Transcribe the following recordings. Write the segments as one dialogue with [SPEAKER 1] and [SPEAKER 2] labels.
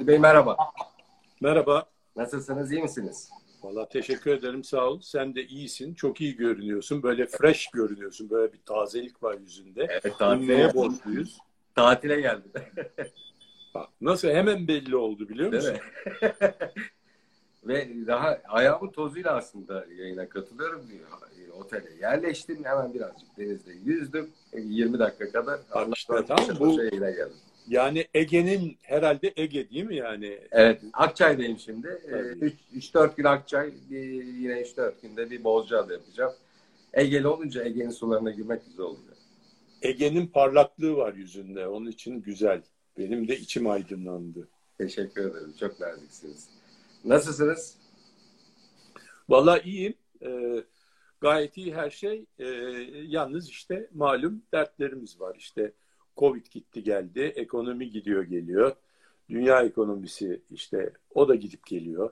[SPEAKER 1] Ali Bey merhaba.
[SPEAKER 2] Merhaba.
[SPEAKER 1] Nasılsınız, iyi misiniz?
[SPEAKER 2] Valla teşekkür ederim sağ ol. Sen de iyisin. Çok iyi görünüyorsun. Böyle fresh görünüyorsun. Böyle bir tazelik var yüzünde.
[SPEAKER 1] Evet,
[SPEAKER 2] Neye borçluyuz?
[SPEAKER 1] Tatile geldim.
[SPEAKER 2] Bak, nasıl hemen belli oldu biliyor
[SPEAKER 1] Değil
[SPEAKER 2] musun?
[SPEAKER 1] mi? Ve daha ayağımın tozuyla aslında yayına katılıyorum diyor. E, Otele yerleştim hemen birazcık denizde yüzdüm. E, 20 dakika kadar.
[SPEAKER 2] Bak işte,
[SPEAKER 1] koşa
[SPEAKER 2] bu-
[SPEAKER 1] yayına geldim.
[SPEAKER 2] Yani Ege'nin herhalde Ege değil mi yani?
[SPEAKER 1] Evet, Akçay'dayım şimdi.
[SPEAKER 2] Tabii.
[SPEAKER 1] 3-4 gün Akçay, bir, yine 3-4 günde bir Bozcaada yapacağım. Ege'li olunca Ege'nin sularına girmek güzel oluyor.
[SPEAKER 2] Ege'nin parlaklığı var yüzünde. Onun için güzel. Benim de içim aydınlandı.
[SPEAKER 1] Teşekkür ederim, çok naziksiniz. Nasılsınız?
[SPEAKER 2] Valla iyiyim. Ee, gayet iyi her şey. Ee, yalnız işte malum dertlerimiz var. İşte Covid gitti geldi. Ekonomi gidiyor geliyor. Dünya ekonomisi işte o da gidip geliyor.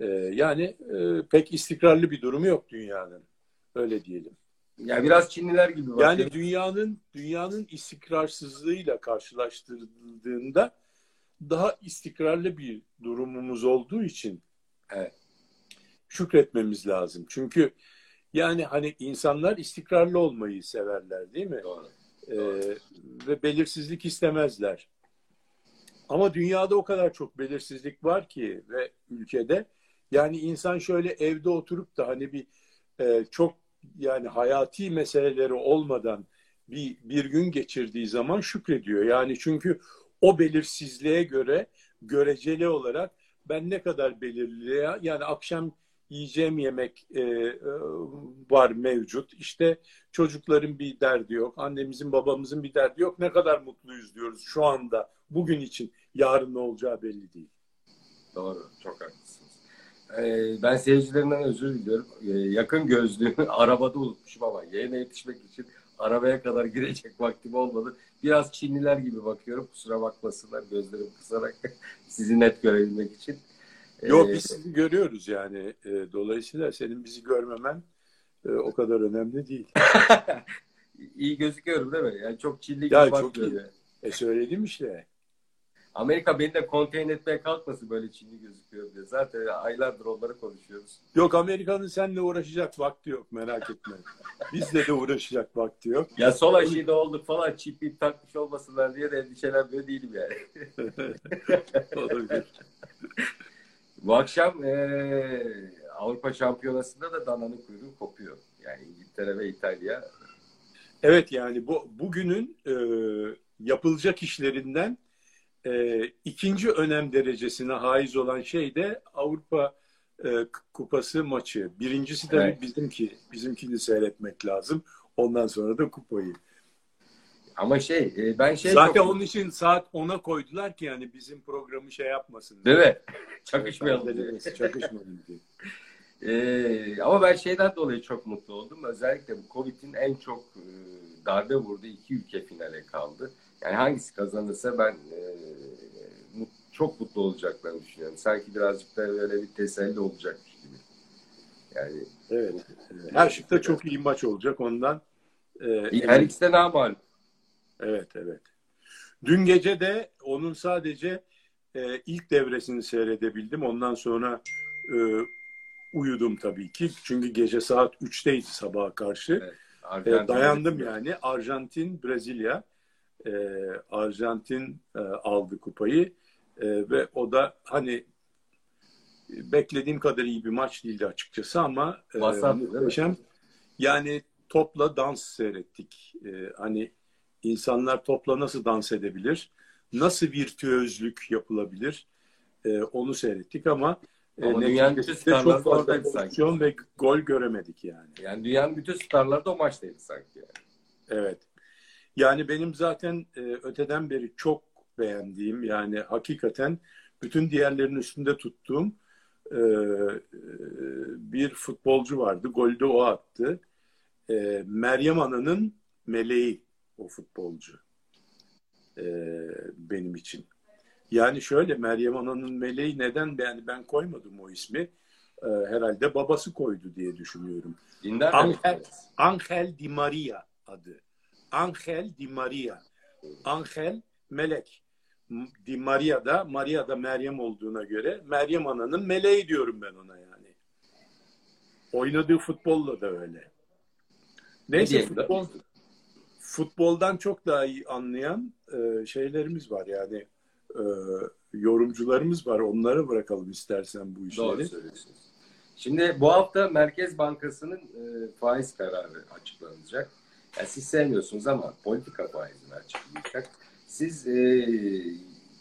[SPEAKER 2] Ee, yani e, pek istikrarlı bir durumu yok dünyanın. Öyle diyelim.
[SPEAKER 1] Ya biraz Çinliler gibi bakıyorum.
[SPEAKER 2] Yani dünyanın dünyanın istikrarsızlığıyla karşılaştırıldığında daha istikrarlı bir durumumuz olduğu için
[SPEAKER 1] Evet.
[SPEAKER 2] şükretmemiz lazım. Çünkü yani hani insanlar istikrarlı olmayı severler değil mi?
[SPEAKER 1] Doğru.
[SPEAKER 2] Ee, ve belirsizlik istemezler. Ama dünyada o kadar çok belirsizlik var ki ve ülkede yani insan şöyle evde oturup da hani bir e, çok yani hayati meseleleri olmadan bir bir gün geçirdiği zaman şükrediyor. Yani çünkü o belirsizliğe göre göreceli olarak ben ne kadar belirli yani akşam yiyeceğim yemek e, e, var mevcut. İşte çocukların bir derdi yok. Annemizin babamızın bir derdi yok. Ne kadar mutluyuz diyoruz şu anda bugün için. Yarın ne olacağı belli değil.
[SPEAKER 1] Doğru. Çok haklısınız. Ee, ben seyircilerimden özür diliyorum. Ee, yakın gözlüğümü arabada unutmuşum ama yayına yetişmek için arabaya kadar girecek vaktim olmadı. Biraz Çinliler gibi bakıyorum. Kusura bakmasınlar gözlerim kısarak sizi net görebilmek için. Ee,
[SPEAKER 2] Yok biz sizi görüyoruz yani. E, dolayısıyla senin bizi görmemen e, o kadar önemli değil.
[SPEAKER 1] iyi gözüküyorum değil mi? Yani çok gibi
[SPEAKER 2] Ya çok iyi. E söyledim işte.
[SPEAKER 1] Amerika beni de konteyn etmeye kalkmasın böyle Çinli gözüküyor diye. Zaten aylardır onları konuşuyoruz.
[SPEAKER 2] Yok Amerika'nın seninle uğraşacak vakti yok merak etme. Bizle de uğraşacak vakti yok.
[SPEAKER 1] Ya sol aşıyı olduk falan çip ip takmış olmasınlar diye de endişelenmiyor değilim yani.
[SPEAKER 2] Olabilir.
[SPEAKER 1] Bu akşam eee, Avrupa Şampiyonası'nda da dananın kuyruğu kopuyor. Yani İngiltere ve İtalya.
[SPEAKER 2] Evet yani bu bugünün e, yapılacak işlerinden e, ikinci önem derecesine haiz olan şey de Avrupa e, Kupası maçı. Birincisi tabii
[SPEAKER 1] Evet.
[SPEAKER 2] bizimki. Bizimkini seyretmek lazım. Ondan sonra da kupayı.
[SPEAKER 1] Ama şey e, ben şey
[SPEAKER 2] Zaten
[SPEAKER 1] çok-
[SPEAKER 2] onun için saat 10'a koydular ki yani bizim programı şey yapmasın.
[SPEAKER 1] Değil mi? Çakışmayalım diye.
[SPEAKER 2] Çakışmayalım. Diye.
[SPEAKER 1] Ee, ama ben şeyden dolayı çok mutlu oldum. Özellikle bu Covid'in en çok e, darbe vurduğu iki ülke finale kaldı. Yani hangisi kazanırsa ben e, mut- çok mutlu olacaklarını düşünüyorum. Sanki birazcık da böyle bir teselli olacakmış gibi. Yani
[SPEAKER 2] Evet. Her şıkta çok iyi maç olacak ondan. e,
[SPEAKER 1] her ikisi de ne yapalım?
[SPEAKER 2] Evet, evet. Dün gece de onun sadece e, ilk devresini seyredebildim. Ondan sonra e, uyudum tabii ki. Çünkü gece saat 3'teydi sabaha karşı.
[SPEAKER 1] Evet,
[SPEAKER 2] E, dayandım yani. Arjantin, Brezilya. E, Arjantin e, aldı kupayı. E, ve o da hani beklediğim kadar iyi bir maç değildi açıkçası ama e,
[SPEAKER 1] değil mi?
[SPEAKER 2] muhteşem. Yani topla dans seyrettik. E, hani insanlar topla nasıl dans edebilir? Nasıl virtüözlük yapılabilir? E, onu seyrettik ama, e,
[SPEAKER 1] Ama dünyanın bütün starları
[SPEAKER 2] çok fazla pozisyon ve gol göremedik yani.
[SPEAKER 1] Yani dünyanın bütün starları da o maçtaydı sanki. Yani.
[SPEAKER 2] Evet. Yani benim zaten e, öteden beri çok beğendiğim yani hakikaten bütün diğerlerinin üstünde tuttuğum e, e, bir futbolcu vardı. Golü de o attı. E, Meryem Ana'nın meleği o futbolcu. E, benim için. Yani şöyle Meryem Ana'nın meleği neden yani ben koymadım o ismi. E, herhalde babası koydu diye düşünüyorum.
[SPEAKER 1] Dindar
[SPEAKER 2] Angel, Angel Di Maria adı. Angel Di Maria. Angel melek. Di Maria da Maria da Meryem olduğuna göre Meryem Ana'nın meleği diyorum ben ona yani. Oynadığı futbolla da öyle. Neyse futbol, futboldan çok daha iyi anlayan e, şeylerimiz var yani e, yorumcularımız var. Onları bırakalım istersen bu işleri. Doğru söylüyorsunuz.
[SPEAKER 1] Şimdi bu hafta Merkez Bankası'nın e, faiz kararı açıklanacak. Yani siz sevmiyorsunuz ama politika faizini açıklayacak. Siz e,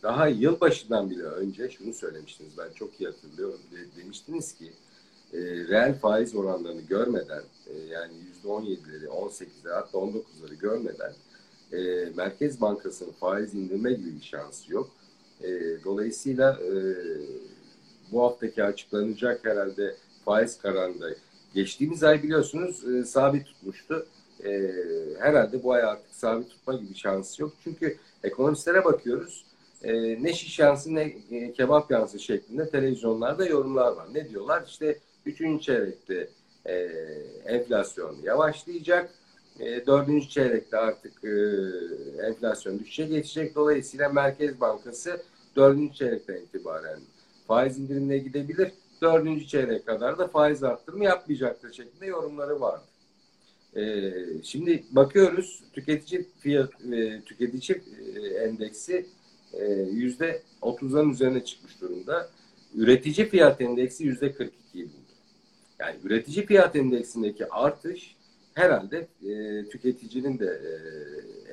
[SPEAKER 1] daha yılbaşından bile önce şunu söylemiştiniz. Ben çok iyi hatırlıyorum. De, demiştiniz ki e, reel faiz oranlarını görmeden e, yani %17'leri, 18'leri hatta 19'ları görmeden e, Merkez Bankası'nın faiz indirme gibi bir şansı yok. E, dolayısıyla e, bu haftaki açıklanacak herhalde faiz kararında geçtiğimiz ay biliyorsunuz e, sabit tutmuştu. E, herhalde bu ay artık sabit tutma gibi şansı yok. Çünkü ekonomistlere bakıyoruz. E, ne şiş yansın ne e, kebap yansın şeklinde televizyonlarda yorumlar var. Ne diyorlar? İşte üçüncü çeyrekte e, enflasyon yavaşlayacak. E, dördüncü çeyrekte artık e, enflasyon düşüşe geçecek. Dolayısıyla Merkez Bankası dördüncü çeyrekten itibaren faiz indirimine gidebilir. Dördüncü çeyrek kadar da faiz arttırımı yapmayacaktır şeklinde yorumları vardı. Ee, şimdi bakıyoruz tüketici fiyat e, tüketici e, endeksi e, yüzde otuzların üzerine çıkmış durumda. Üretici fiyat endeksi yüzde 42'yi buldu. Yani üretici fiyat endeksindeki artış herhalde e, tüketicinin de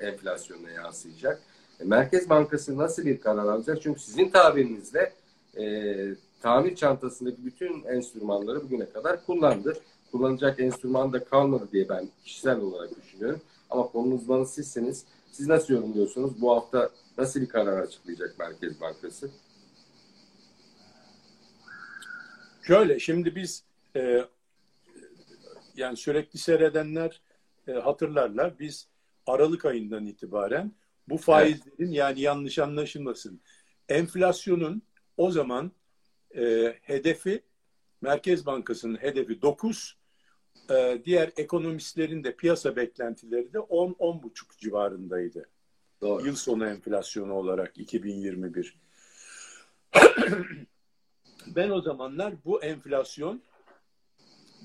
[SPEAKER 1] e, enflasyonuna yansıyacak. E, Merkez Bankası nasıl bir karar alacak? Çünkü sizin tabirinizle e, tamir çantasındaki bütün enstrümanları bugüne kadar kullandı. Kullanacak enstrüman da kalmadı diye ben kişisel olarak düşünüyorum. Ama konunun uzmanı sizsiniz. Siz nasıl yorumluyorsunuz? Bu hafta nasıl bir karar açıklayacak Merkez Bankası?
[SPEAKER 2] Şöyle, şimdi biz e, yani sürekli seyredenler e, hatırlarlar. Biz Aralık ayından itibaren bu faizlerin evet. yani yanlış anlaşılmasın enflasyonun o zaman e, hedefi Merkez Bankası'nın hedefi 9 e, diğer ekonomistlerin de piyasa beklentileri de 10-10,5 civarındaydı. Doğru. Yıl sonu enflasyonu olarak 2021. ben o zamanlar bu enflasyon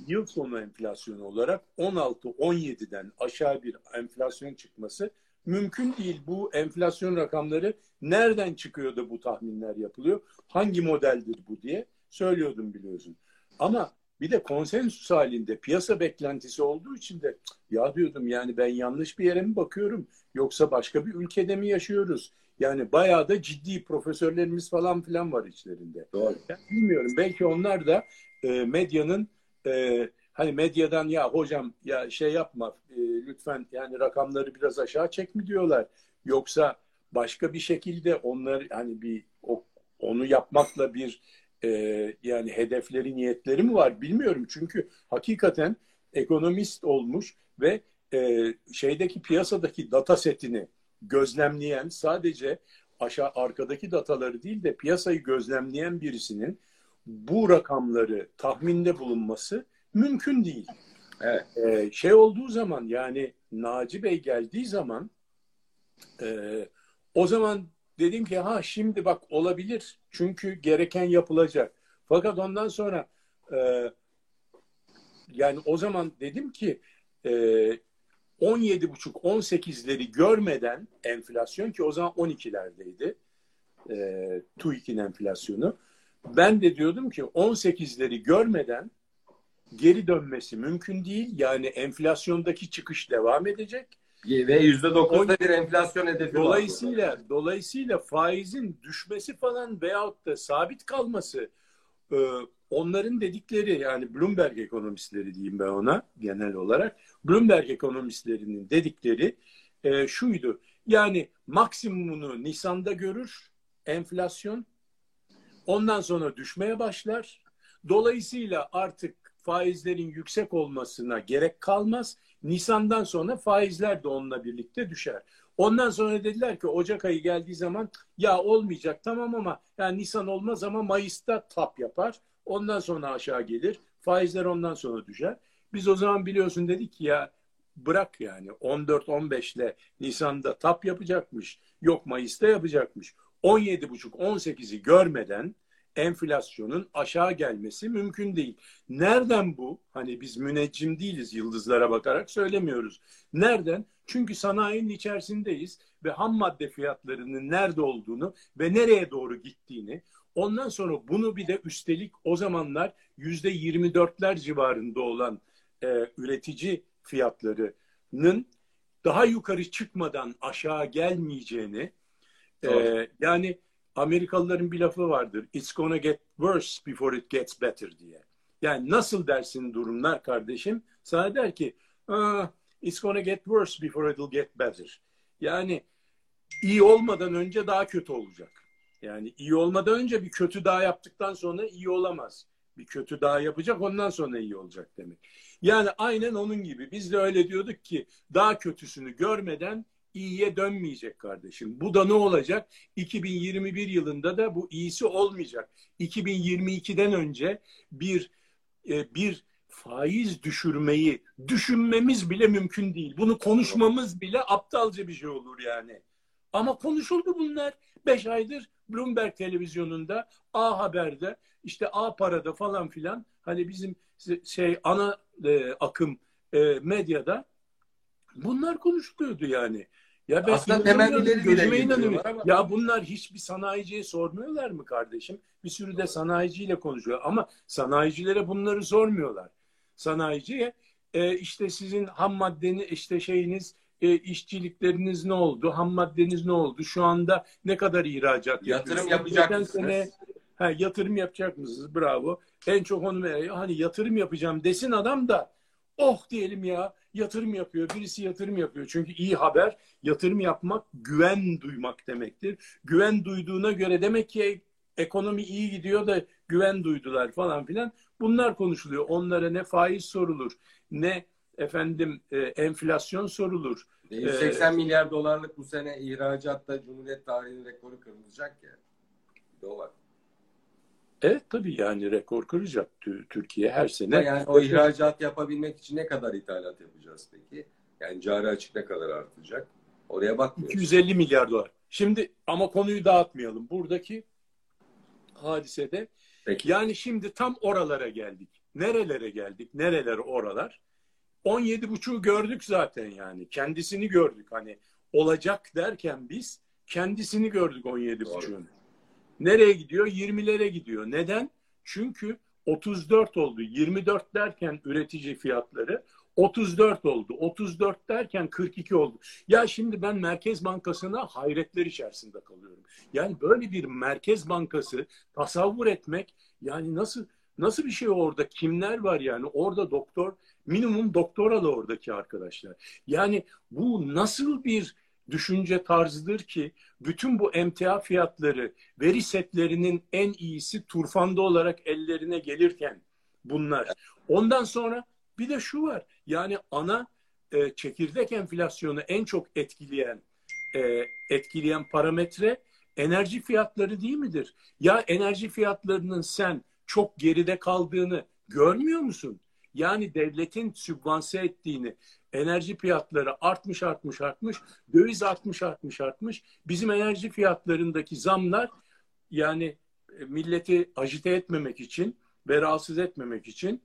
[SPEAKER 2] yıl sonu enflasyonu olarak 16-17'den aşağı bir enflasyon çıkması mümkün değil. Bu enflasyon rakamları nereden çıkıyor da bu tahminler yapılıyor? Hangi modeldir bu diye söylüyordum biliyorsun. Ama bir de konsensüs halinde piyasa beklentisi olduğu için de ya diyordum yani ben yanlış bir yere mi bakıyorum yoksa başka bir ülkede mi yaşıyoruz? Yani bayağı da ciddi profesörlerimiz falan filan var içlerinde. Doğru. Yani bilmiyorum belki onlar da e, medyanın e, hani medyadan ya hocam ya şey yapma e, lütfen yani rakamları biraz aşağı çek mi diyorlar. Yoksa başka bir şekilde onlar hani bir o, onu yapmakla bir e, yani hedefleri niyetleri mi var bilmiyorum. Çünkü hakikaten ekonomist olmuş ve e, şeydeki piyasadaki data setini gözlemleyen sadece aşağı arkadaki dataları değil de piyasayı gözlemleyen birisinin bu rakamları tahminde bulunması mümkün değil. Evet. Ee, şey olduğu zaman yani Naci Bey geldiği zaman e, o zaman dedim ki ha şimdi bak olabilir çünkü gereken yapılacak. Fakat ondan sonra e, yani o zaman dedim ki e, 17,5-18'leri görmeden enflasyon ki o zaman 12'lerdeydi e, TÜİK'in enflasyonu. Ben de diyordum ki 18'leri görmeden geri dönmesi mümkün değil. Yani enflasyondaki çıkış devam edecek.
[SPEAKER 1] Ve yüzde dokuzda bir enflasyon hedefi
[SPEAKER 2] dolayısıyla, var. Dolayısıyla faizin düşmesi falan veyahut da sabit kalması e, onların dedikleri yani Bloomberg ekonomistleri diyeyim ben ona genel olarak. Bloomberg ekonomistlerinin dedikleri e, şuydu. Yani maksimumunu Nisan'da görür enflasyon. Ondan sonra düşmeye başlar. Dolayısıyla artık faizlerin yüksek olmasına gerek kalmaz. Nisan'dan sonra faizler de onunla birlikte düşer. Ondan sonra dediler ki Ocak ayı geldiği zaman ya olmayacak tamam ama yani Nisan olmaz ama Mayıs'ta tap yapar. Ondan sonra aşağı gelir. Faizler ondan sonra düşer. Biz o zaman biliyorsun dedik ki ya bırak yani 14-15 ile Nisan'da tap yapacakmış. Yok Mayıs'ta yapacakmış. 17,5-18'i görmeden enflasyonun aşağı gelmesi mümkün değil. Nereden bu? Hani biz müneccim değiliz yıldızlara bakarak söylemiyoruz. Nereden? Çünkü sanayinin içerisindeyiz ve ham madde fiyatlarının nerede olduğunu ve nereye doğru gittiğini ondan sonra bunu bir de üstelik o zamanlar yüzde 24'ler civarında olan e, üretici fiyatlarının daha yukarı çıkmadan aşağı gelmeyeceğini e, yani Amerikalıların bir lafı vardır. It's gonna get worse before it gets better diye. Yani nasıl dersin durumlar kardeşim? Sana der ki ah, it's gonna get worse before it'll get better. Yani iyi olmadan önce daha kötü olacak. Yani iyi olmadan önce bir kötü daha yaptıktan sonra iyi olamaz. Bir kötü daha yapacak ondan sonra iyi olacak demek. Yani aynen onun gibi. Biz de öyle diyorduk ki daha kötüsünü görmeden iyiye dönmeyecek kardeşim. Bu da ne olacak? 2021 yılında da bu iyisi olmayacak. 2022'den önce bir e, bir faiz düşürmeyi düşünmemiz bile mümkün değil. Bunu konuşmamız bile aptalca bir şey olur yani. Ama konuşuldu bunlar. Beş aydır Bloomberg televizyonunda, A Haber'de, işte A Para'da falan filan hani bizim şey ana e, akım e, medyada bunlar konuşuluyordu yani. Ya ben
[SPEAKER 1] Aslında temellileri
[SPEAKER 2] gözüme inanıyorum. Ama... Ya bunlar hiçbir sanayiciye sormuyorlar mı kardeşim? Bir sürü de sanayiciyle konuşuyor ama sanayicilere bunları sormuyorlar. Sanayiciye e, işte sizin ham maddeni işte şeyiniz e, işçilikleriniz ne oldu? Ham maddeniz ne oldu? Şu anda ne kadar ihracat
[SPEAKER 1] Yatırım yapacak mısınız? Sene,
[SPEAKER 2] ha, yatırım yapacak mısınız? Bravo. En çok onu hani yatırım yapacağım desin adam da oh diyelim ya yatırım yapıyor. Birisi yatırım yapıyor. Çünkü iyi haber yatırım yapmak güven duymak demektir. Güven duyduğuna göre demek ki ekonomi iyi gidiyor da güven duydular falan filan. Bunlar konuşuluyor. Onlara ne faiz sorulur, ne efendim e, enflasyon sorulur.
[SPEAKER 1] 180 ee, milyar dolarlık bu sene ihracatta Cumhuriyet tarihinin rekoru kırılacak ya. Dolar.
[SPEAKER 2] Evet tabii yani rekor kıracak Türkiye her sene.
[SPEAKER 1] Yani o ihracat yapabilmek için ne kadar ithalat yapacağız peki? Yani cari açık ne kadar artacak? Oraya bakmıyoruz.
[SPEAKER 2] 250 milyar dolar. Şimdi ama konuyu dağıtmayalım. Buradaki hadisede Peki. yani şimdi tam oralara geldik. Nerelere geldik? Nereler oralar? 17 buçuğu gördük zaten yani. Kendisini gördük. Hani olacak derken biz kendisini gördük 17 buçuğun. Nereye gidiyor? 20'lere gidiyor. Neden? Çünkü 34 oldu. 24 derken üretici fiyatları 34 oldu. 34 derken 42 oldu. Ya şimdi ben Merkez Bankası'na hayretler içerisinde kalıyorum. Yani böyle bir Merkez Bankası tasavvur etmek yani nasıl nasıl bir şey orada? Kimler var yani? Orada doktor minimum doktoralı oradaki arkadaşlar. Yani bu nasıl bir düşünce tarzıdır ki bütün bu emtia fiyatları veri setlerinin en iyisi turfanda olarak ellerine gelirken bunlar. Ondan sonra bir de şu var yani ana e, çekirdek enflasyonu en çok etkileyen e, etkileyen parametre enerji fiyatları değil midir? Ya enerji fiyatlarının sen çok geride kaldığını görmüyor musun? Yani devletin sübvanse ettiğini, enerji fiyatları artmış artmış artmış, döviz artmış artmış artmış. Bizim enerji fiyatlarındaki zamlar yani e, milleti ajite etmemek için ve rahatsız etmemek için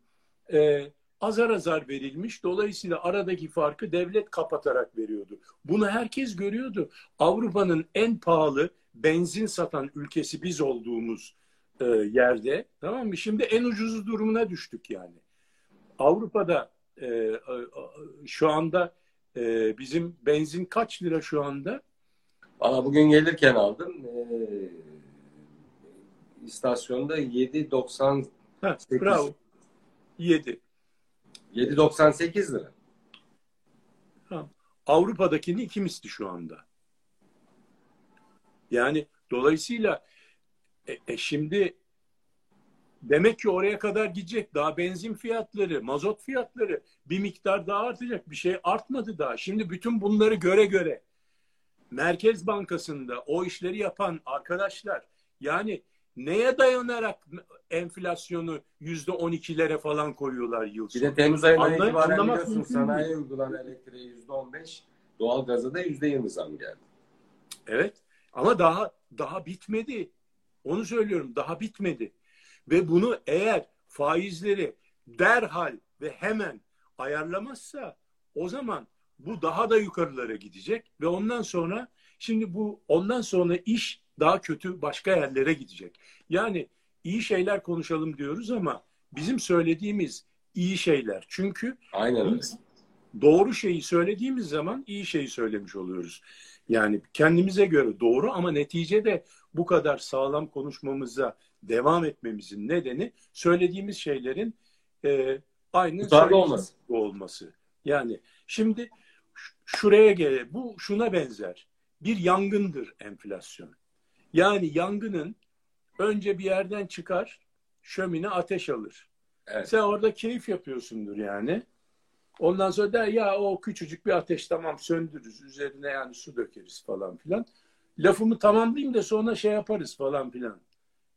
[SPEAKER 2] e, azar azar verilmiş. Dolayısıyla aradaki farkı devlet kapatarak veriyordu. Bunu herkes görüyordu. Avrupa'nın en pahalı benzin satan ülkesi biz olduğumuz e, yerde tamam mı? Şimdi en ucuz durumuna düştük yani. Avrupa'da e, şu anda e, bizim benzin kaç lira şu anda?
[SPEAKER 1] Valla bugün gelirken aldım. E, istasyonda 7.98.
[SPEAKER 2] Bravo. 7.
[SPEAKER 1] 7.98 lira.
[SPEAKER 2] Ha. Avrupa'dakini iki misli şu anda. Yani dolayısıyla e, e şimdi Demek ki oraya kadar gidecek. Daha benzin fiyatları, mazot fiyatları bir miktar daha artacak. Bir şey artmadı daha. Şimdi bütün bunları göre göre Merkez Bankası'nda o işleri yapan arkadaşlar yani neye dayanarak enflasyonu yüzde on ikilere falan koyuyorlar yıl
[SPEAKER 1] sonu? Bir de Temmuz ayından Anlay- itibaren biliyorsun sanayi uygulanan elektriğe yüzde on beş, doğal gaza da yüzde yirmi zam geldi.
[SPEAKER 2] Evet. Ama daha daha bitmedi. Onu söylüyorum daha bitmedi. Ve bunu eğer faizleri derhal ve hemen ayarlamazsa o zaman bu daha da yukarılara gidecek ve ondan sonra şimdi bu ondan sonra iş daha kötü başka yerlere gidecek. Yani iyi şeyler konuşalım diyoruz ama bizim söylediğimiz iyi şeyler. Çünkü
[SPEAKER 1] Aynen öyle.
[SPEAKER 2] doğru şeyi söylediğimiz zaman iyi şeyi söylemiş oluyoruz. Yani kendimize göre doğru ama neticede bu kadar sağlam konuşmamıza devam etmemizin nedeni söylediğimiz şeylerin e, aynı
[SPEAKER 1] Tutarlı olması.
[SPEAKER 2] olması. Yani şimdi şuraya gele bu şuna benzer. Bir yangındır enflasyon. Yani yangının önce bir yerden çıkar, şömine ateş alır. Evet. Sen orada keyif yapıyorsundur yani. Ondan sonra der ya o küçücük bir ateş tamam söndürürüz. Üzerine yani su dökeriz falan filan. Lafımı tamamlayayım da sonra şey yaparız falan filan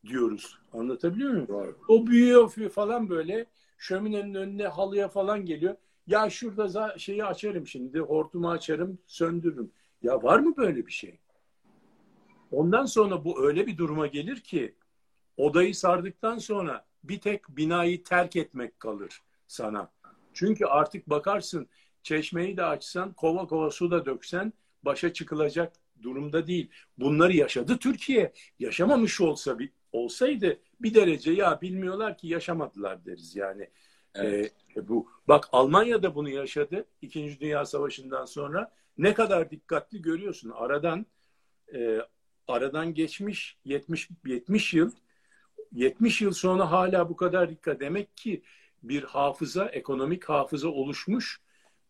[SPEAKER 2] diyoruz. Anlatabiliyor muyum? Doğru. O büyüyor falan böyle şöminenin önüne halıya falan geliyor. Ya şurada şeyi açarım şimdi, hortumu açarım, söndürürüm. Ya var mı böyle bir şey? Ondan sonra bu öyle bir duruma gelir ki odayı sardıktan sonra bir tek binayı terk etmek kalır sana. Çünkü artık bakarsın çeşmeyi de açsan, kova kova su da döksen başa çıkılacak durumda değil. Bunları yaşadı Türkiye. Yaşamamış olsa bir olsaydı bir derece ya bilmiyorlar ki yaşamadılar deriz yani. Evet. Ee, bu bak Almanya da bunu yaşadı İkinci Dünya Savaşı'ndan sonra. Ne kadar dikkatli görüyorsun. Aradan e, aradan geçmiş 70 70 yıl 70 yıl sonra hala bu kadar dikkat. Demek ki bir hafıza, ekonomik hafıza oluşmuş,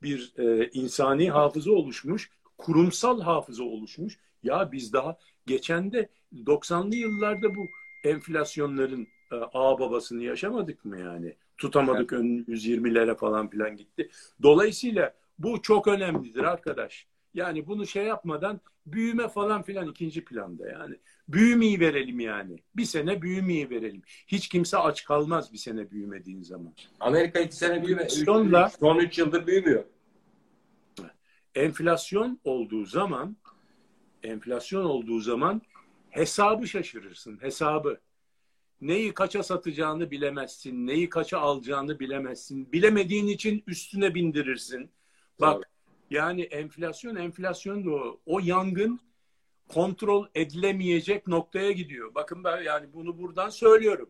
[SPEAKER 2] bir e, insani hafıza oluşmuş, kurumsal hafıza oluşmuş. Ya biz daha geçen de 90'lı yıllarda bu enflasyonların e, ağ babasını yaşamadık mı yani? Tutamadık evet. ön 120'lere falan filan gitti. Dolayısıyla bu çok önemlidir arkadaş. Yani bunu şey yapmadan büyüme falan filan ikinci planda yani. Büyümeyi verelim yani. Bir sene büyümeyi verelim. Hiç kimse aç kalmaz bir sene büyümediğin zaman.
[SPEAKER 1] Amerika iki sene büyüme. Enflasyonla, son üç yıldır büyümüyor.
[SPEAKER 2] Enflasyon olduğu zaman enflasyon olduğu zaman hesabı şaşırırsın. Hesabı. Neyi kaça satacağını bilemezsin. Neyi kaça alacağını bilemezsin. Bilemediğin için üstüne bindirirsin. Bak Tabii. yani enflasyon enflasyon da o. O yangın kontrol edilemeyecek noktaya gidiyor. Bakın ben yani bunu buradan söylüyorum.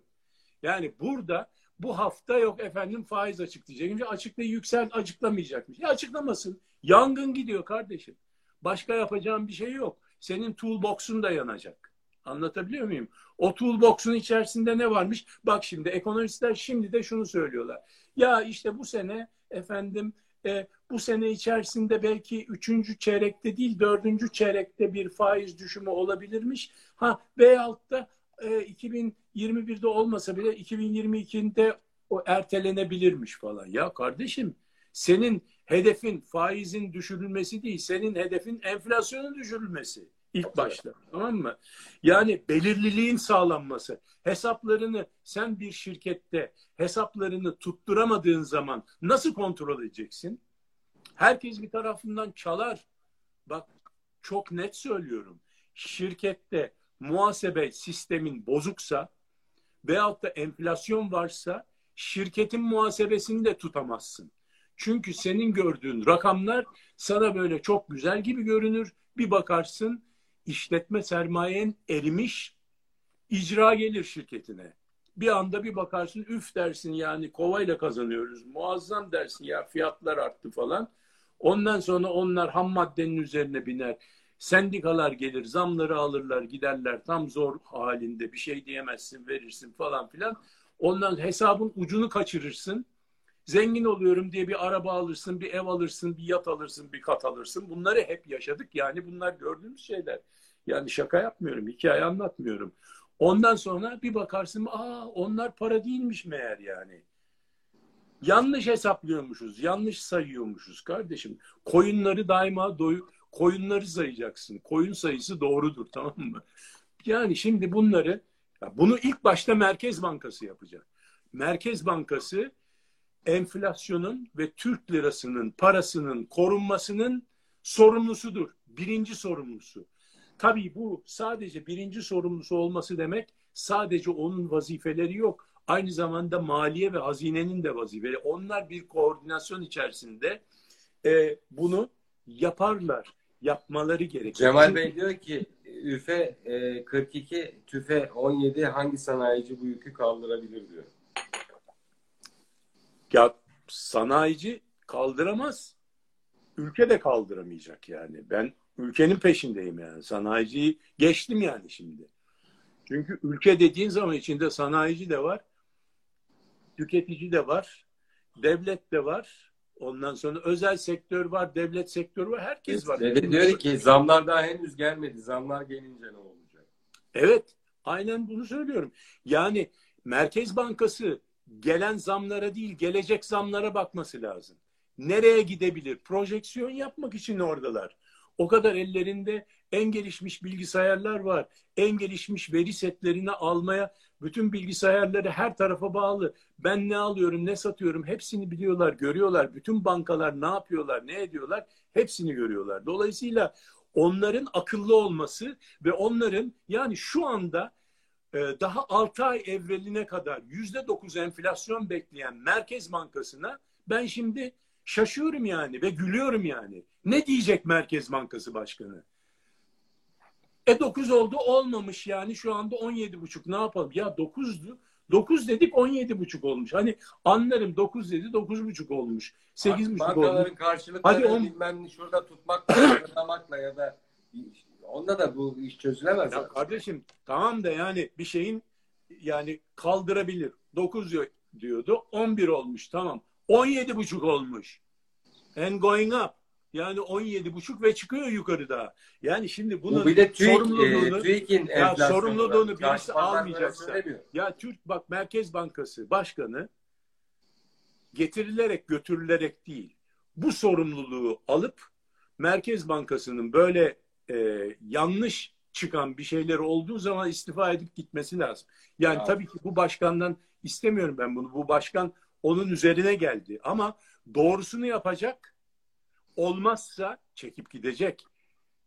[SPEAKER 2] Yani burada bu hafta yok efendim faiz açıklayacak. Açıkla yüksel açıklamayacakmış. Ya açıklamasın. Yangın gidiyor kardeşim. Başka yapacağım bir şey yok. Senin toolbox'un da yanacak. Anlatabiliyor muyum? O toolbox'un içerisinde ne varmış? Bak şimdi ekonomistler şimdi de şunu söylüyorlar. Ya işte bu sene efendim e, bu sene içerisinde belki üçüncü çeyrekte değil dördüncü çeyrekte bir faiz düşümü olabilirmiş. Ha veyahut da e, 2021'de olmasa bile 2022'de o ertelenebilirmiş falan. Ya kardeşim senin hedefin faizin düşürülmesi değil, senin hedefin enflasyonun düşürülmesi ilk başta. Tamam mı? Yani belirliliğin sağlanması. Hesaplarını sen bir şirkette hesaplarını tutturamadığın zaman nasıl kontrol edeceksin? Herkes bir tarafından çalar. Bak çok net söylüyorum. Şirkette muhasebe sistemin bozuksa veyahut da enflasyon varsa şirketin muhasebesini de tutamazsın. Çünkü senin gördüğün rakamlar sana böyle çok güzel gibi görünür. Bir bakarsın işletme sermayen erimiş, icra gelir şirketine. Bir anda bir bakarsın üf dersin yani kovayla kazanıyoruz. Muazzam dersin ya fiyatlar arttı falan. Ondan sonra onlar ham maddenin üzerine biner. Sendikalar gelir, zamları alırlar, giderler. Tam zor halinde bir şey diyemezsin, verirsin falan filan. Ondan hesabın ucunu kaçırırsın. Zengin oluyorum diye bir araba alırsın, bir ev alırsın, bir yat alırsın, bir kat alırsın. Bunları hep yaşadık. Yani bunlar gördüğümüz şeyler. Yani şaka yapmıyorum, hikaye anlatmıyorum. Ondan sonra bir bakarsın, aa onlar para değilmiş meğer yani. Yanlış hesaplıyormuşuz, yanlış sayıyormuşuz kardeşim. Koyunları daima doy koyunları sayacaksın. Koyun sayısı doğrudur tamam mı? Yani şimdi bunları bunu ilk başta Merkez Bankası yapacak. Merkez Bankası enflasyonun ve Türk lirasının parasının korunmasının sorumlusudur. Birinci sorumlusu. tabii bu sadece birinci sorumlusu olması demek sadece onun vazifeleri yok. Aynı zamanda maliye ve hazinenin de vazifeleri. Onlar bir koordinasyon içerisinde e, bunu yaparlar. Yapmaları gerekiyor.
[SPEAKER 1] Cemal Bey diyor ki üfe e, 42, tüfe 17 hangi sanayici bu yükü kaldırabilir diyor.
[SPEAKER 2] Ya sanayici kaldıramaz. Ülke de kaldıramayacak yani. Ben ülkenin peşindeyim yani. Sanayiciyi geçtim yani şimdi. Çünkü ülke dediğin zaman içinde sanayici de var, tüketici de var, devlet de var. Ondan sonra özel sektör var, devlet sektörü var, herkes var.
[SPEAKER 1] Dedi diyor ki zamlar daha henüz gelmedi. Zamlar gelince ne olacak?
[SPEAKER 2] Evet, aynen bunu söylüyorum. Yani Merkez Bankası gelen zamlara değil, gelecek zamlara bakması lazım. Nereye gidebilir? Projeksiyon yapmak için oradalar. O kadar ellerinde en gelişmiş bilgisayarlar var. En gelişmiş veri setlerini almaya bütün bilgisayarları her tarafa bağlı. Ben ne alıyorum, ne satıyorum hepsini biliyorlar, görüyorlar. Bütün bankalar ne yapıyorlar, ne ediyorlar hepsini görüyorlar. Dolayısıyla onların akıllı olması ve onların yani şu anda daha 6 ay evveline kadar yüzde dokuz enflasyon bekleyen Merkez Bankası'na ben şimdi şaşıyorum yani ve gülüyorum yani. Ne diyecek Merkez Bankası Başkanı? E 9 oldu olmamış yani şu anda 17 buçuk ne yapalım? Ya 9'du. 9 dedik 17 buçuk olmuş. Hani anlarım 9 dedi 9 buçuk olmuş. 8 buçuk olmuş.
[SPEAKER 1] Bankaların karşılıkları
[SPEAKER 2] Hadi on-
[SPEAKER 1] bilmem şurada tutmakla, tutmakla ya da onda da bu iş çözülemez.
[SPEAKER 2] Ya kardeşim tamam da yani bir şeyin yani kaldırabilir. 9 diyor- diyordu 11 olmuş tamam. 17 buçuk olmuş. And going up. Yani 17 buçuk ve çıkıyor yukarıda. Yani şimdi bunun
[SPEAKER 1] bu bir de TÜİK,
[SPEAKER 2] sorumluluğunu
[SPEAKER 1] e, TÜİK'in
[SPEAKER 2] Ya sorumluluğunu birisi almayacaksa-. Ya Türk bak Merkez Bankası Başkanı getirilerek götürülerek değil bu sorumluluğu alıp Merkez Bankası'nın böyle e, yanlış çıkan bir şeyler olduğu zaman istifa edip gitmesi lazım. Yani
[SPEAKER 1] Ya.
[SPEAKER 2] tabii ki bu başkandan istemiyorum ben bunu. Bu başkan onun üzerine geldi ama doğrusunu yapacak. Olmazsa çekip gidecek.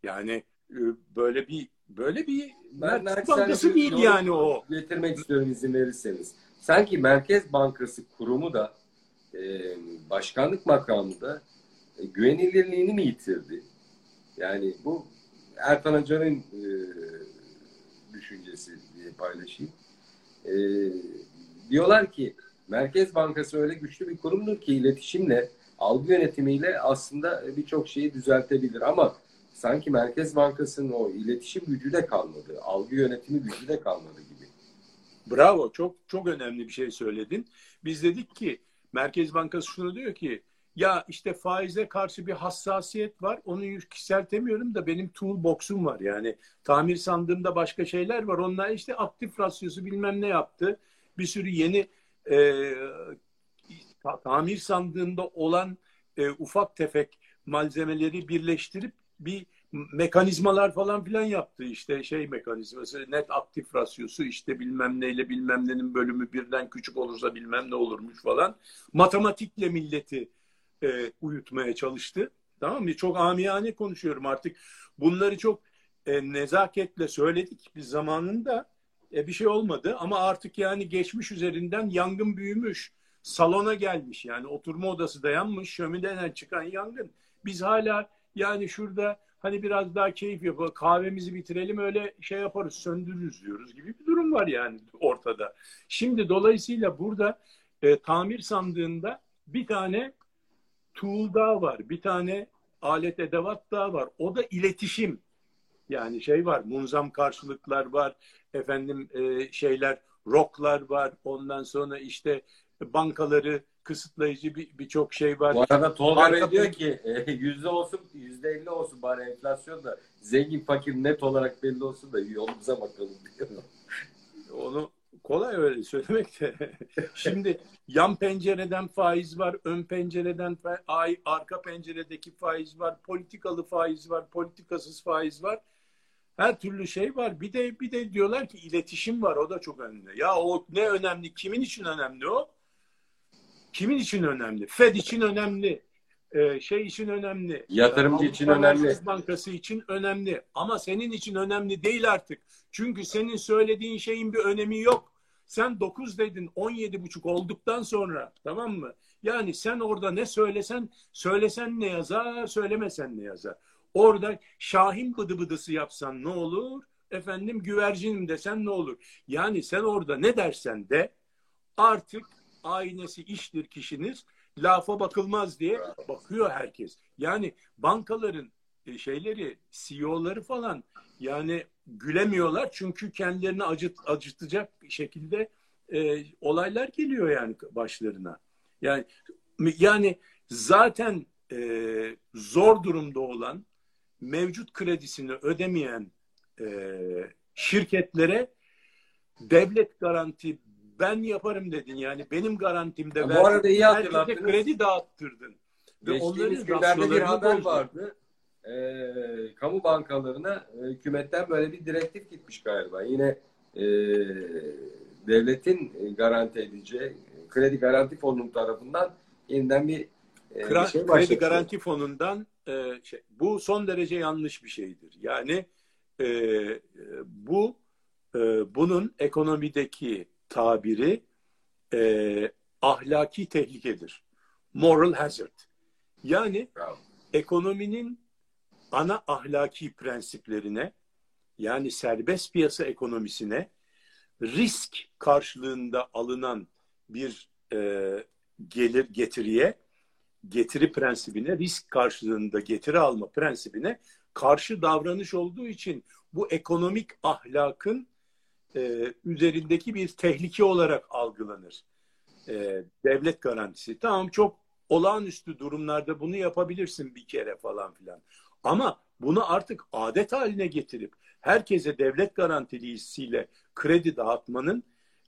[SPEAKER 2] Yani e, böyle bir böyle bir Merkez Bankası değil yani o.
[SPEAKER 1] Getirmek istiyorum izin verirseniz. Sanki Merkez Bankası kurumu da e, başkanlık makamında e, güvenilirliğini mi yitirdi? Yani bu Ertan Hoca'nın e, düşüncesi diye paylaşayım. E, diyorlar ki Merkez Bankası öyle güçlü bir kurumdur ki iletişimle, algı yönetimiyle aslında birçok şeyi düzeltebilir ama sanki Merkez Bankası'nın o iletişim gücü de kalmadı, algı yönetimi gücü de kalmadı gibi.
[SPEAKER 2] Bravo. Çok çok önemli bir şey söyledin. Biz dedik ki Merkez Bankası şunu diyor ki ya işte faize karşı bir hassasiyet var. Onu yükseltemiyorum da benim toolbox'um var. Yani tamir sandığımda başka şeyler var. Onlar işte aktif rasyosu bilmem ne yaptı. Bir sürü yeni e, ta- tamir sandığında olan e, ufak tefek malzemeleri birleştirip bir mekanizmalar falan filan yaptı işte şey mekanizması net aktif rasyosu işte bilmem neyle bilmem nenin bölümü birden küçük olursa bilmem ne olurmuş falan matematikle milleti e, uyutmaya çalıştı. Tamam mı? Çok amiyane konuşuyorum artık. Bunları çok e, nezaketle söyledik. Biz zamanında e, bir şey olmadı. Ama artık yani geçmiş üzerinden yangın büyümüş salona gelmiş. Yani oturma odası dayanmış şömineden çıkan yangın. Biz hala yani şurada hani biraz daha keyif yapalım, kahvemizi bitirelim öyle şey yaparız, söndürürüz diyoruz gibi bir durum var yani ortada. Şimdi dolayısıyla burada e, tamir sandığında bir tane tool daha var, bir tane alet edevat daha var. O da iletişim. Yani şey var, munzam karşılıklar var, efendim e, şeyler, roklar var. Ondan sonra işte bankaları kısıtlayıcı bir- birçok şey var.
[SPEAKER 1] Bu arada Tolga Bey diyor ki e, yüzde olsun, yüzde elli olsun bari enflasyon da zengin fakir net olarak belli olsun da yolumuza bakalım diyor.
[SPEAKER 2] Onu kolay öyle söylemek de. Şimdi yan pencereden faiz var, ön pencereden ay arka penceredeki faiz var, politikalı faiz var, politikasız faiz var. Her türlü şey var. Bir de bir de diyorlar ki iletişim var. O da çok önemli. Ya o ne önemli? Kimin için önemli o? Kimin için önemli? Fed için önemli. e, şey için önemli.
[SPEAKER 1] Yatırımcı için önemli.
[SPEAKER 2] Bankası için önemli. Ama senin için önemli değil artık. Çünkü senin söylediğin şeyin bir önemi yok. Sen 9 dedin 17 buçuk olduktan sonra tamam mı? Yani sen orada ne söylesen söylesen ne yazar söylemesen ne yazar. Orada Şahin bıdı bıdısı yapsan ne olur? Efendim güvercinim desen ne olur? Yani sen orada ne dersen de artık aynesi iştir kişiniz lafa bakılmaz diye bakıyor herkes. Yani bankaların şeyleri, CEO'ları falan yani gülemiyorlar çünkü kendilerini acıt, acıtacak şekilde e, olaylar geliyor yani başlarına. Yani yani zaten e, zor durumda olan mevcut kredisini ödemeyen e, şirketlere devlet garanti ben yaparım dedin yani benim garantimde
[SPEAKER 1] ya bu arada iyi hatırlattınız.
[SPEAKER 2] kredi dağıttırdın.
[SPEAKER 1] Ve Geçtiğimiz günlerde bir haber bozdun. vardı. E, kamu bankalarına e, hükümetten böyle bir direktif gitmiş galiba. Yine e, devletin garanti edeceği kredi garanti fonunun tarafından yeniden bir,
[SPEAKER 2] e, bir şey Kredi garanti fonundan e, şey, bu son derece yanlış bir şeydir. Yani e, bu e, bunun ekonomideki tabiri e, ahlaki tehlikedir. Moral hazard. Yani Bravo. ekonominin ana ahlaki prensiplerine yani serbest piyasa ekonomisine risk karşılığında alınan bir e, gelir getiriye getiri prensibine risk karşılığında getiri alma prensibine karşı davranış olduğu için bu ekonomik ahlakın e, üzerindeki bir tehlike olarak algılanır. E, devlet garantisi. Tamam çok olağanüstü durumlarda bunu yapabilirsin bir kere falan filan. Ama bunu artık adet haline getirip herkese devlet garantilisiyle kredi dağıtmanın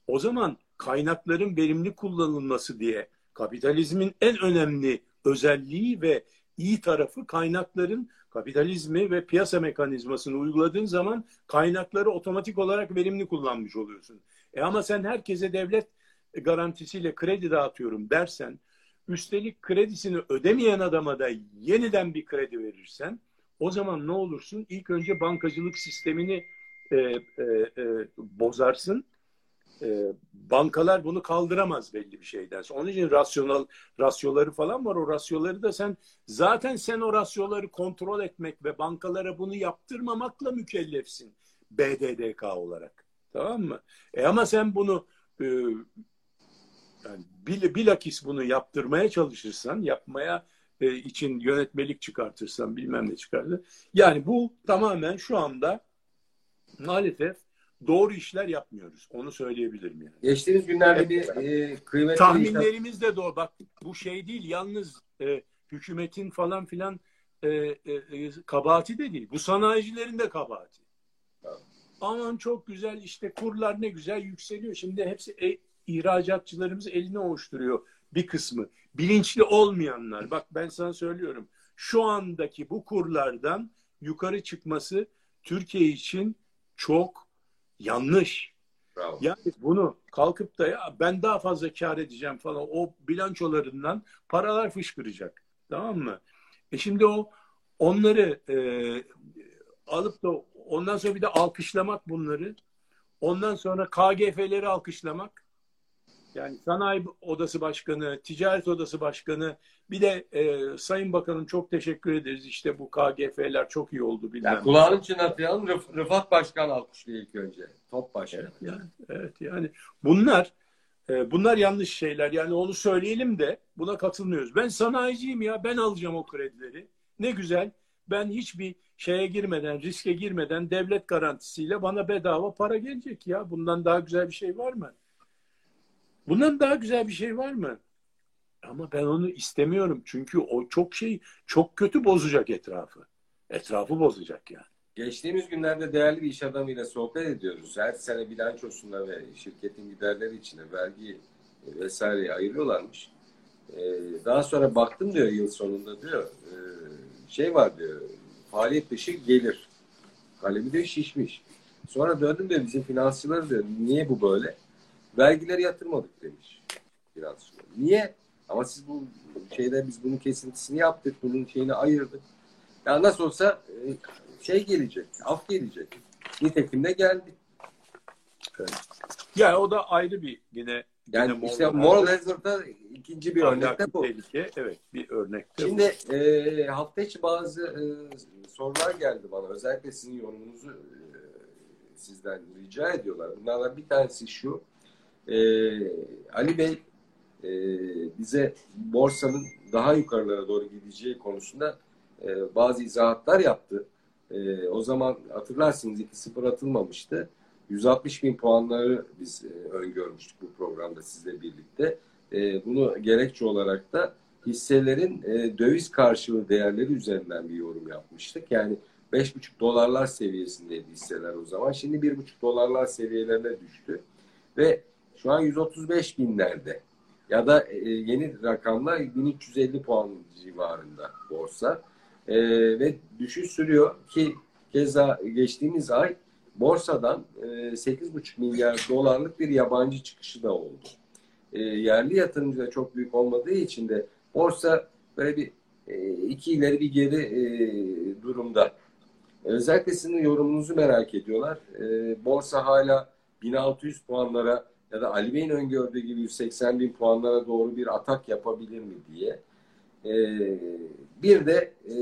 [SPEAKER 2] o zaman kaynakların verimli kullanılması diye kapitalizmin en önemli özelliği ve iyi tarafı kaynakların kapitalizmi ve piyasa mekanizmasını uyguladığın zaman kaynakları otomatik olarak verimli kullanmış oluyorsun. E ama sen herkese devlet garantisiyle kredi dağıtıyorum dersen, üstelik kredisini ödemeyen adama da yeniden bir kredi verirsen, o zaman ne olursun? İlk önce bankacılık sistemini e, e, e, bozarsın e, bankalar bunu kaldıramaz belli bir şeyden. Onun için rasyonel rasyoları falan var. O rasyoları da sen zaten sen o rasyoları kontrol etmek ve bankalara bunu yaptırmamakla mükellefsin BDDK olarak. Tamam mı? E ama sen bunu e, yani bil, bilakis bunu yaptırmaya çalışırsan, yapmaya e, için yönetmelik çıkartırsan bilmem ne çıkardı. Yani bu tamamen şu anda maalesef doğru işler yapmıyoruz. Onu söyleyebilirim yani.
[SPEAKER 1] Geçtiğimiz günlerde bir e, kıymetli
[SPEAKER 2] tahminlerimiz de doğru. Bak bu şey değil yalnız e, hükümetin falan filan e, e, e, kabahati de değil. Bu sanayicilerin de kabahati. Tamam. Aman çok güzel işte kurlar ne güzel yükseliyor. Şimdi hepsi e, ihracatçılarımız elini oluşturuyor bir kısmı. Bilinçli olmayanlar. Bak ben sana söylüyorum. Şu andaki bu kurlardan yukarı çıkması Türkiye için çok yanlış. Bravo. Yani bunu kalkıp da ya ben daha fazla kar edeceğim falan o bilançolarından paralar fışkıracak. Tamam mı? E şimdi o onları e, alıp da ondan sonra bir de alkışlamak bunları. Ondan sonra KGF'leri alkışlamak. Yani sanayi odası başkanı, ticaret odası başkanı, bir de e, Sayın Bakanım çok teşekkür ederiz. İşte bu KGF'ler çok iyi oldu.
[SPEAKER 1] Bilmem. Yani kulağını çınlatayalım. Rıf, Rıfat Başkan alkışlıyor ilk önce. Top başkanı.
[SPEAKER 2] Evet yani, evet, yani bunlar e, bunlar yanlış şeyler. Yani onu söyleyelim de buna katılmıyoruz. Ben sanayiciyim ya. Ben alacağım o kredileri. Ne güzel. Ben hiçbir şeye girmeden, riske girmeden devlet garantisiyle bana bedava para gelecek ya. Bundan daha güzel bir şey var mı? Bundan daha güzel bir şey var mı? Ama ben onu istemiyorum. Çünkü o çok şey, çok kötü bozacak etrafı. Etrafı bozacak yani.
[SPEAKER 1] Geçtiğimiz günlerde değerli bir iş adamıyla sohbet ediyoruz. Her sene bilançosunda ve şirketin giderleri içine vergi vesaire ayırıyorlarmış. Ee, daha sonra baktım diyor yıl sonunda diyor e, şey var diyor faaliyet dışı gelir. Kalemi diyor şişmiş. Sonra döndüm diyor bizim finansçılar diyor niye bu böyle? Vergileri yatırmadık demiş finansçılar. Niye? Ama siz bu şeyde biz bunun kesintisini yaptık. Bunun şeyini ayırdık. Ya nasıl olsa e, şey gelecek. Af gelecek. Nitekim de geldi.
[SPEAKER 2] Evet. Ya o da ayrı bir yine
[SPEAKER 1] yani
[SPEAKER 2] yine
[SPEAKER 1] işte moral hazard'da ikinci bir örnek de bu.
[SPEAKER 2] Tehlike, evet bir örnek de
[SPEAKER 1] Şimdi bu. E, hafta içi bazı e, sorular geldi bana. Özellikle sizin yorumunuzu e, sizden rica ediyorlar. Bunlardan bir tanesi şu. E, Ali Bey e, bize borsanın daha yukarılara doğru gideceği konusunda e, bazı izahatlar yaptı. E, o zaman hatırlarsınız 2-0 atılmamıştı. 160 bin puanları biz e, öngörmüştük bu programda sizle birlikte. E, bunu gerekçe olarak da hisselerin e, döviz karşılığı değerleri üzerinden bir yorum yapmıştık. Yani 5,5 dolarlar seviyesindeydi hisseler o zaman. Şimdi 1,5 dolarlar seviyelerine düştü. Ve şu an 135 binlerde ya da e, yeni rakamlar 1350 puan civarında borsa. E, ve düşüş sürüyor ki keza geçtiğimiz ay borsadan e, 8,5 milyar dolarlık bir yabancı çıkışı da oldu. E, yerli yatırımcı da çok büyük olmadığı için de borsa böyle bir e, iki ileri bir geri e, durumda. Özellikle sizin yorumunuzu merak ediyorlar. E, borsa hala 1600 puanlara ya da Ali Bey'in öngördüğü gibi 180 bin puanlara doğru bir atak yapabilir mi diye. E, bir de e,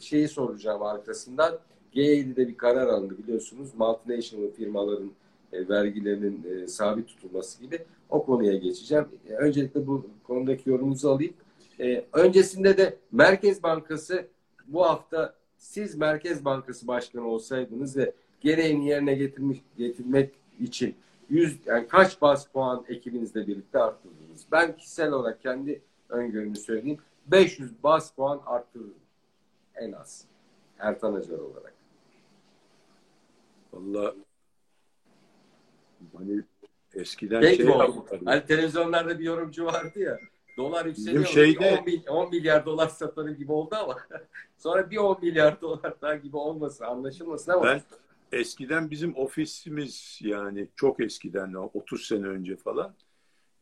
[SPEAKER 1] şeyi soracağım arkasından. G7'de bir karar alındı biliyorsunuz. Multinational firmaların e, vergilerinin e, sabit tutulması gibi o konuya geçeceğim. E, öncelikle bu konudaki yorumunuzu alayım. E, öncesinde de Merkez Bankası bu hafta siz Merkez Bankası Başkanı olsaydınız ve gereğini yerine getirmiş, getirmek için 100 yani kaç bas puan ekibinizle birlikte arttırdınız? Ben kişisel olarak kendi öngörümü söyleyeyim. 500 bas puan arttırırım. En az. Ertan Acar olarak.
[SPEAKER 2] Valla hani eskiden
[SPEAKER 1] şey, şey Hani televizyonlarda bir yorumcu vardı ya. Dolar yükseliyor. Şeyde... 10, 10 milyar dolar satarım gibi oldu ama sonra bir 10 milyar dolar daha gibi olmasın anlaşılmasın ama
[SPEAKER 2] ben eskiden bizim ofisimiz yani çok eskiden 30 sene önce falan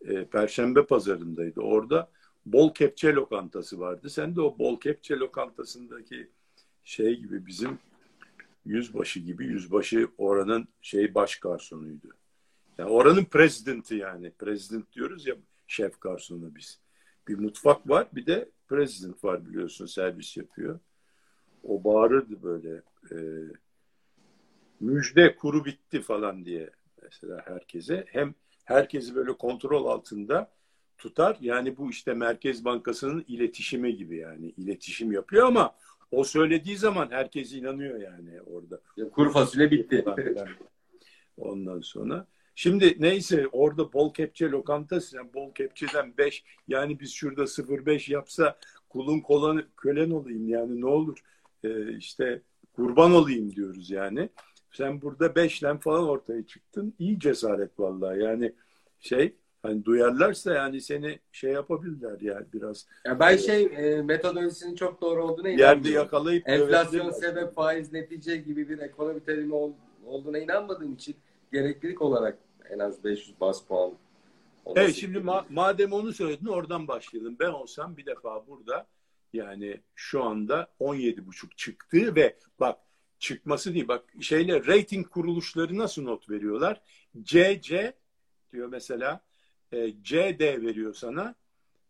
[SPEAKER 2] e, Perşembe pazarındaydı. Orada bol kepçe lokantası vardı. Sen de o bol kepçe lokantasındaki şey gibi bizim yüzbaşı gibi yüzbaşı oranın şey baş garsonuydu. Yani oranın prezidenti yani. Prezident diyoruz ya şef garsonu biz. Bir mutfak var bir de prezident var biliyorsun servis yapıyor. O bağırırdı böyle e, müjde kuru bitti falan diye mesela herkese. Hem herkesi böyle kontrol altında tutar. Yani bu işte Merkez Bankası'nın iletişimi gibi yani iletişim yapıyor ama o söylediği zaman herkes inanıyor yani orada.
[SPEAKER 1] Kuru fasulye bitti.
[SPEAKER 2] Ondan sonra. Şimdi neyse orada bol kepçe lokantası yani bol kepçeden 5 yani biz şurada 0-5 yapsa kulun kolan, kölen olayım yani ne olur ee, işte kurban olayım diyoruz yani. Sen burada beşlen falan ortaya çıktın. İyi cesaret vallahi yani şey hani duyarlarsa yani seni şey yapabilirler yani biraz.
[SPEAKER 1] Ya ben şey e, metodolojisinin çok doğru olduğuna
[SPEAKER 2] inanmıyorum. Yerde yakalayıp
[SPEAKER 1] enflasyon sebep faiz netice gibi bir ekonomi terimi ol, olduğuna inanmadığım için gereklilik olarak en az 500 bas puan.
[SPEAKER 2] Evet şimdi ma- madem onu söyledin oradan başlayalım. Ben olsam bir defa burada yani şu anda 17,5 çıktı ve bak çıkması değil bak şeyle rating kuruluşları nasıl not veriyorlar? CC diyor mesela e, CD veriyor sana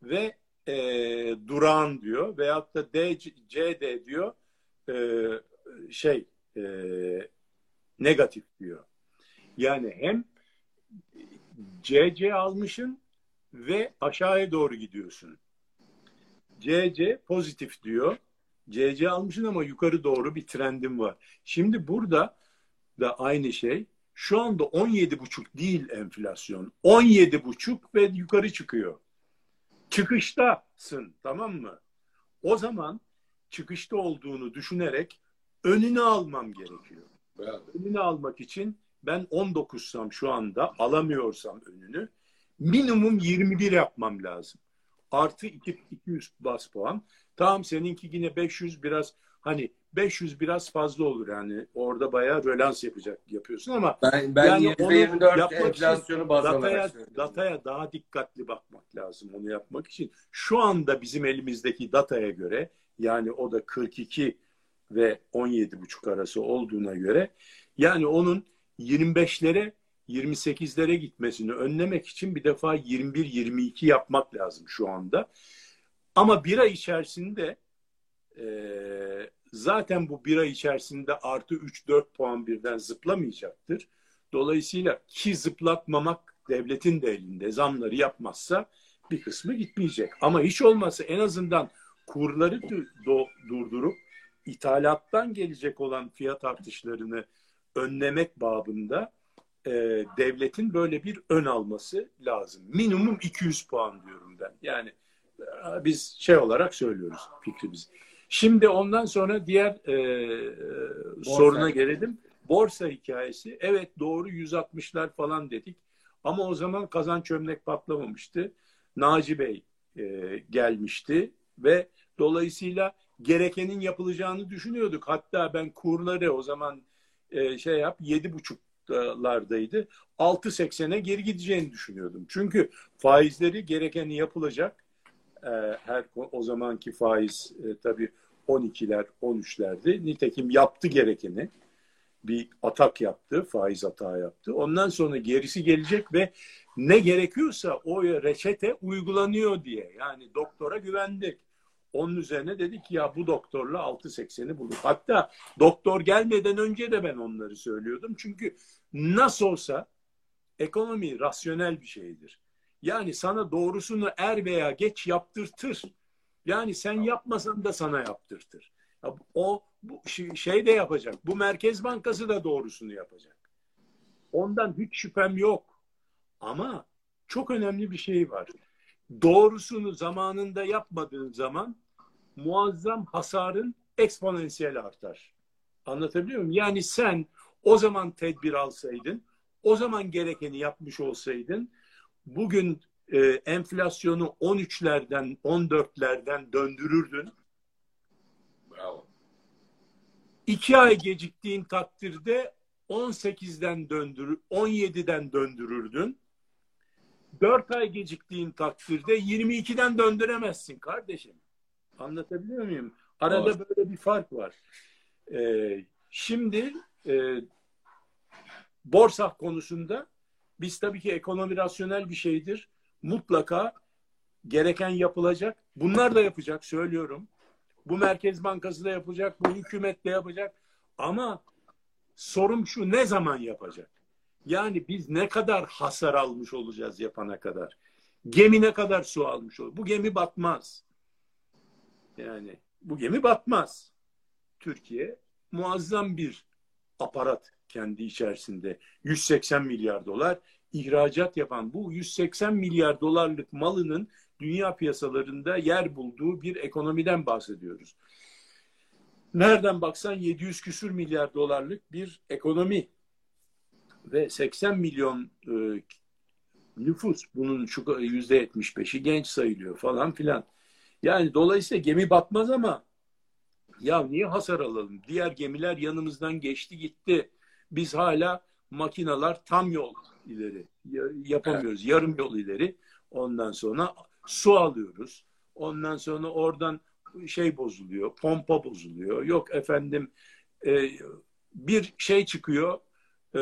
[SPEAKER 2] ve e, duran diyor veyahut da D, CD diyor e, şey e, negatif diyor. Yani hem CC almışın ve aşağıya doğru gidiyorsun. CC pozitif diyor. CC almışsın ama yukarı doğru bir trendim var. Şimdi burada da aynı şey. Şu anda 17,5 değil enflasyon. 17,5 ve yukarı çıkıyor. Çıkıştasın tamam mı? O zaman çıkışta olduğunu düşünerek önünü almam gerekiyor. Evet. Önünü almak için ben 19'sam şu anda alamıyorsam önünü minimum 21 yapmam lazım. Artı 2, 200 bas puan. Tamam seninki yine 500 biraz hani 500 biraz fazla olur yani. Orada bayağı rölans yapacak yapıyorsun ama
[SPEAKER 1] ben ben
[SPEAKER 2] yani
[SPEAKER 1] %24 enflasyonu baz
[SPEAKER 2] dataya, dataya daha dikkatli bakmak lazım onu yapmak için. Şu anda bizim elimizdeki dataya göre yani o da 42 ve 17,5 arası olduğuna göre yani onun 25'lere 28'lere gitmesini önlemek için bir defa 21-22 yapmak lazım şu anda. Ama bir ay içerisinde e, zaten bu bir ay içerisinde artı 3-4 puan birden zıplamayacaktır. Dolayısıyla ki zıplatmamak devletin de elinde zamları yapmazsa bir kısmı gitmeyecek. Ama hiç olmazsa en azından kurları durdurup ithalattan gelecek olan fiyat artışlarını önlemek babında e, devletin böyle bir ön alması lazım. Minimum 200 puan diyorum ben. Yani biz şey olarak söylüyoruz fikrimizi. Şimdi ondan sonra diğer e, soruna gelelim. Borsa hikayesi. Evet doğru 160'lar falan dedik. Ama o zaman kazan çömlek patlamamıştı. Naci Bey e, gelmişti ve dolayısıyla gerekenin yapılacağını düşünüyorduk. Hatta ben kurları o zaman e, şey yap yedi buçuklardaydı. 6.80'e geri gideceğini düşünüyordum. Çünkü faizleri gerekeni yapılacak. E, her o zamanki faiz e, tabii 12'ler 13'lerdi. Nitekim yaptı gerekeni. Bir atak yaptı, faiz hata yaptı. Ondan sonra gerisi gelecek ve ne gerekiyorsa o reçete uygulanıyor diye. Yani doktora güvendik. Onun üzerine dedik ya bu doktorla 6.80'i bulur. Hatta doktor gelmeden önce de ben onları söylüyordum. Çünkü nasıl olsa ekonomi rasyonel bir şeydir. Yani sana doğrusunu er veya geç yaptırtır. Yani sen yapmasan da sana yaptırtır. O bu şey de yapacak. Bu Merkez Bankası da doğrusunu yapacak. Ondan hiç şüphem yok. Ama çok önemli bir şey var doğrusunu zamanında yapmadığın zaman muazzam hasarın eksponansiyel artar. Anlatabiliyor muyum? Yani sen o zaman tedbir alsaydın, o zaman gerekeni yapmış olsaydın, bugün e, enflasyonu 13'lerden, 14'lerden döndürürdün.
[SPEAKER 1] Bravo.
[SPEAKER 2] İki ay geciktiğin takdirde 18'den döndürür, 17'den döndürürdün. 4 ay geciktiğin takdirde 22'den döndüremezsin kardeşim. Anlatabiliyor muyum? Arada Doğru. böyle bir fark var. Ee, şimdi e, borsa konusunda biz tabii ki ekonomi rasyonel bir şeydir. Mutlaka gereken yapılacak. Bunlar da yapacak söylüyorum. Bu Merkez Bankası da yapacak, bu hükümet de yapacak. Ama sorum şu ne zaman yapacak? Yani biz ne kadar hasar almış olacağız yapana kadar? Gemi ne kadar su almış olur? Bu gemi batmaz. Yani bu gemi batmaz. Türkiye muazzam bir aparat kendi içerisinde. 180 milyar dolar ihracat yapan bu 180 milyar dolarlık malının dünya piyasalarında yer bulduğu bir ekonomiden bahsediyoruz. Nereden baksan 700 küsür milyar dolarlık bir ekonomi ve 80 milyon e, nüfus bunun şu yüzde 75'i genç sayılıyor falan filan. Yani dolayısıyla gemi batmaz ama ya niye hasar alalım? Diğer gemiler yanımızdan geçti gitti. Biz hala makinalar tam yol ileri yapamıyoruz. Evet. Yarım yol ileri. Ondan sonra su alıyoruz. Ondan sonra oradan şey bozuluyor. Pompa bozuluyor. Yok efendim e, bir şey çıkıyor. E,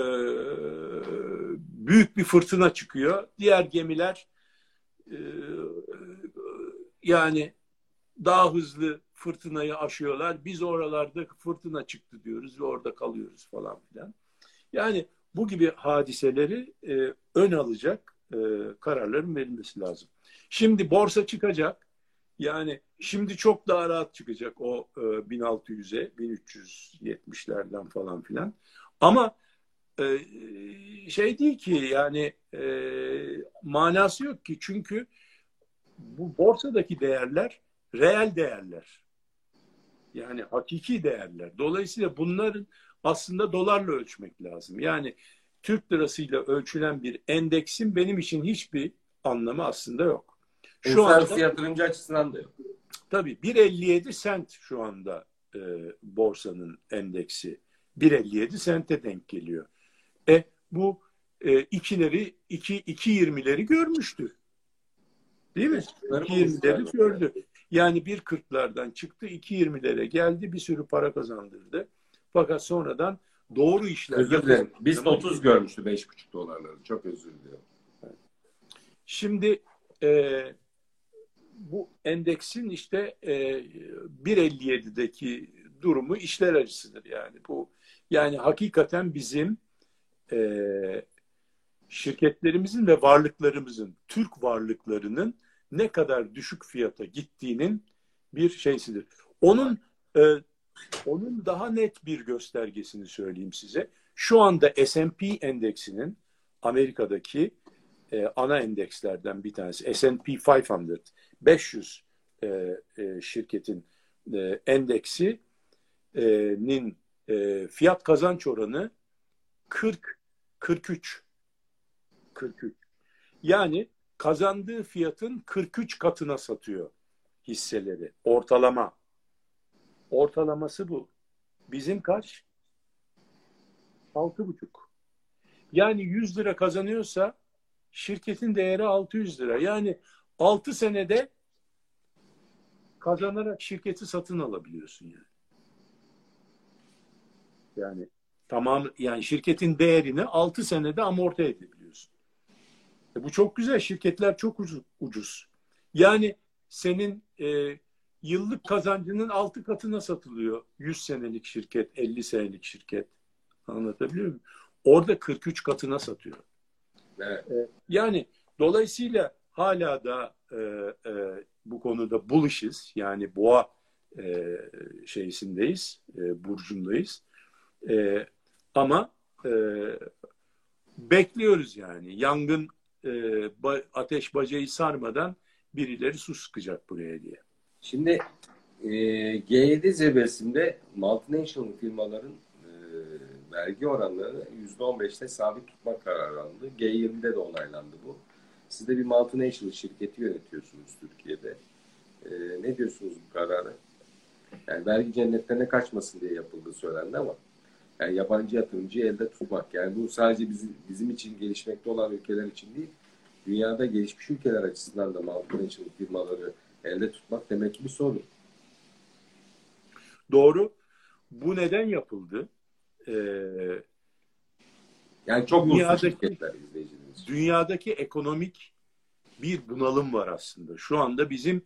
[SPEAKER 2] büyük bir fırtına çıkıyor. Diğer gemiler e, yani daha hızlı fırtınayı aşıyorlar. Biz oralarda fırtına çıktı diyoruz ve orada kalıyoruz falan filan. Yani bu gibi hadiseleri e, ön alacak e, kararların verilmesi lazım. Şimdi borsa çıkacak. Yani şimdi çok daha rahat çıkacak o e, 1600'e, 1370'lerden falan filan. Ama e, şey değil ki yani e, manası yok ki çünkü bu borsadaki değerler reel değerler. Yani hakiki değerler. Dolayısıyla bunların aslında dolarla ölçmek lazım. Yani Türk lirasıyla ölçülen bir endeksin benim için hiçbir anlamı aslında yok.
[SPEAKER 1] Şu anda yatırımcı açısından da yok.
[SPEAKER 2] Tabii 1.57 sent şu anda e, borsanın endeksi. 1.57 sente denk geliyor. E bu e, ikileri, iki, 2.20'leri görmüştü. Değil mi? 2.20'leri gördü. Yani 1.40'lardan çıktı 2.20'lere geldi bir sürü para kazandırdı. Fakat sonradan doğru işler.
[SPEAKER 1] Özür dilerim. Biz 30 görmüştü 5,5 dolarları. Çok özür diliyorum.
[SPEAKER 2] Şimdi e, bu endeksin işte e, 1.57'deki durumu işler acısıdır yani. Bu yani hakikaten bizim e, şirketlerimizin ve varlıklarımızın, Türk varlıklarının ne kadar düşük fiyata gittiğinin bir şeysidir. Onun e, onun daha net bir göstergesini söyleyeyim size. Şu anda S&P endeksinin Amerika'daki e, ana endekslerden bir tanesi S&P 500 500 e, e, şirketin e, endeksinin e, fiyat kazanç oranı 40 43 43. Yani kazandığı fiyatın 43 katına satıyor hisseleri. Ortalama. Ortalaması bu. Bizim kaç? 6,5. Yani 100 lira kazanıyorsa şirketin değeri 600 lira. Yani 6 senede kazanarak şirketi satın alabiliyorsun yani. Yani tamam yani şirketin değerini 6 senede amorti edebiliyorsun. E bu çok güzel. Şirketler çok ucuz. Yani senin e, yıllık kazancının 6 katına satılıyor. 100 senelik şirket, 50 senelik şirket. Anlatabiliyor muyum? Orada 43 katına satıyor.
[SPEAKER 1] Evet.
[SPEAKER 2] E, yani dolayısıyla hala da e, e, bu konuda buluşuz. Yani boğa e, şeysindeyiz, e, burcundayız. E, ama e, bekliyoruz yani. Yangın ba, ateş bacayı sarmadan birileri su sıkacak buraya diye.
[SPEAKER 1] Şimdi e, G7 zirvesinde multinational firmaların e, vergi oranlarını %15'te sabit tutma kararı alındı. G20'de de onaylandı bu. Siz de bir multinational şirketi yönetiyorsunuz Türkiye'de. E, ne diyorsunuz bu kararı? Yani vergi cennetlerine kaçmasın diye yapıldığı söylendi ama yani yabancı yatırımcıyı elde tutmak. Yani bu sadece bizim, bizim için gelişmekte olan ülkeler için değil, dünyada gelişmiş ülkeler açısından da multinational firmaları elde tutmak demek ki bir sorun.
[SPEAKER 2] Doğru. Bu neden yapıldı? Ee,
[SPEAKER 1] yani çok dünyadaki.
[SPEAKER 2] Dünyadaki ekonomik bir bunalım var aslında. Şu anda bizim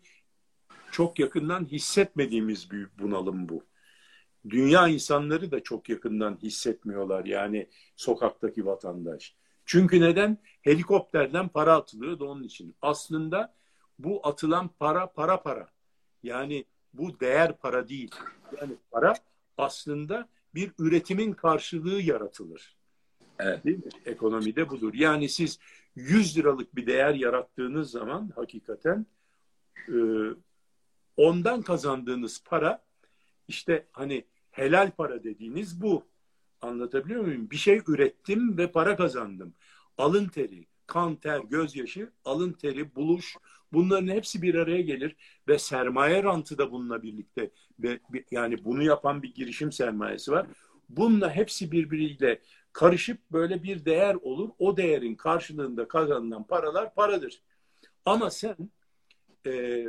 [SPEAKER 2] çok yakından hissetmediğimiz bir bunalım bu dünya insanları da çok yakından hissetmiyorlar yani sokaktaki vatandaş. Çünkü neden? Helikopterden para atılıyor da onun için. Aslında bu atılan para para para. Yani bu değer para değil. Yani para aslında bir üretimin karşılığı yaratılır.
[SPEAKER 1] Evet.
[SPEAKER 2] Değil mi? Ekonomide budur. Yani siz 100 liralık bir değer yarattığınız zaman hakikaten e, ondan kazandığınız para işte hani helal para dediğiniz bu. Anlatabiliyor muyum? Bir şey ürettim ve para kazandım. Alın teri, kan, ter, gözyaşı, alın teri, buluş bunların hepsi bir araya gelir ve sermaye rantı da bununla birlikte ve yani bunu yapan bir girişim sermayesi var. Bununla hepsi birbiriyle karışıp böyle bir değer olur. O değerin karşılığında kazanılan paralar paradır. Ama sen e,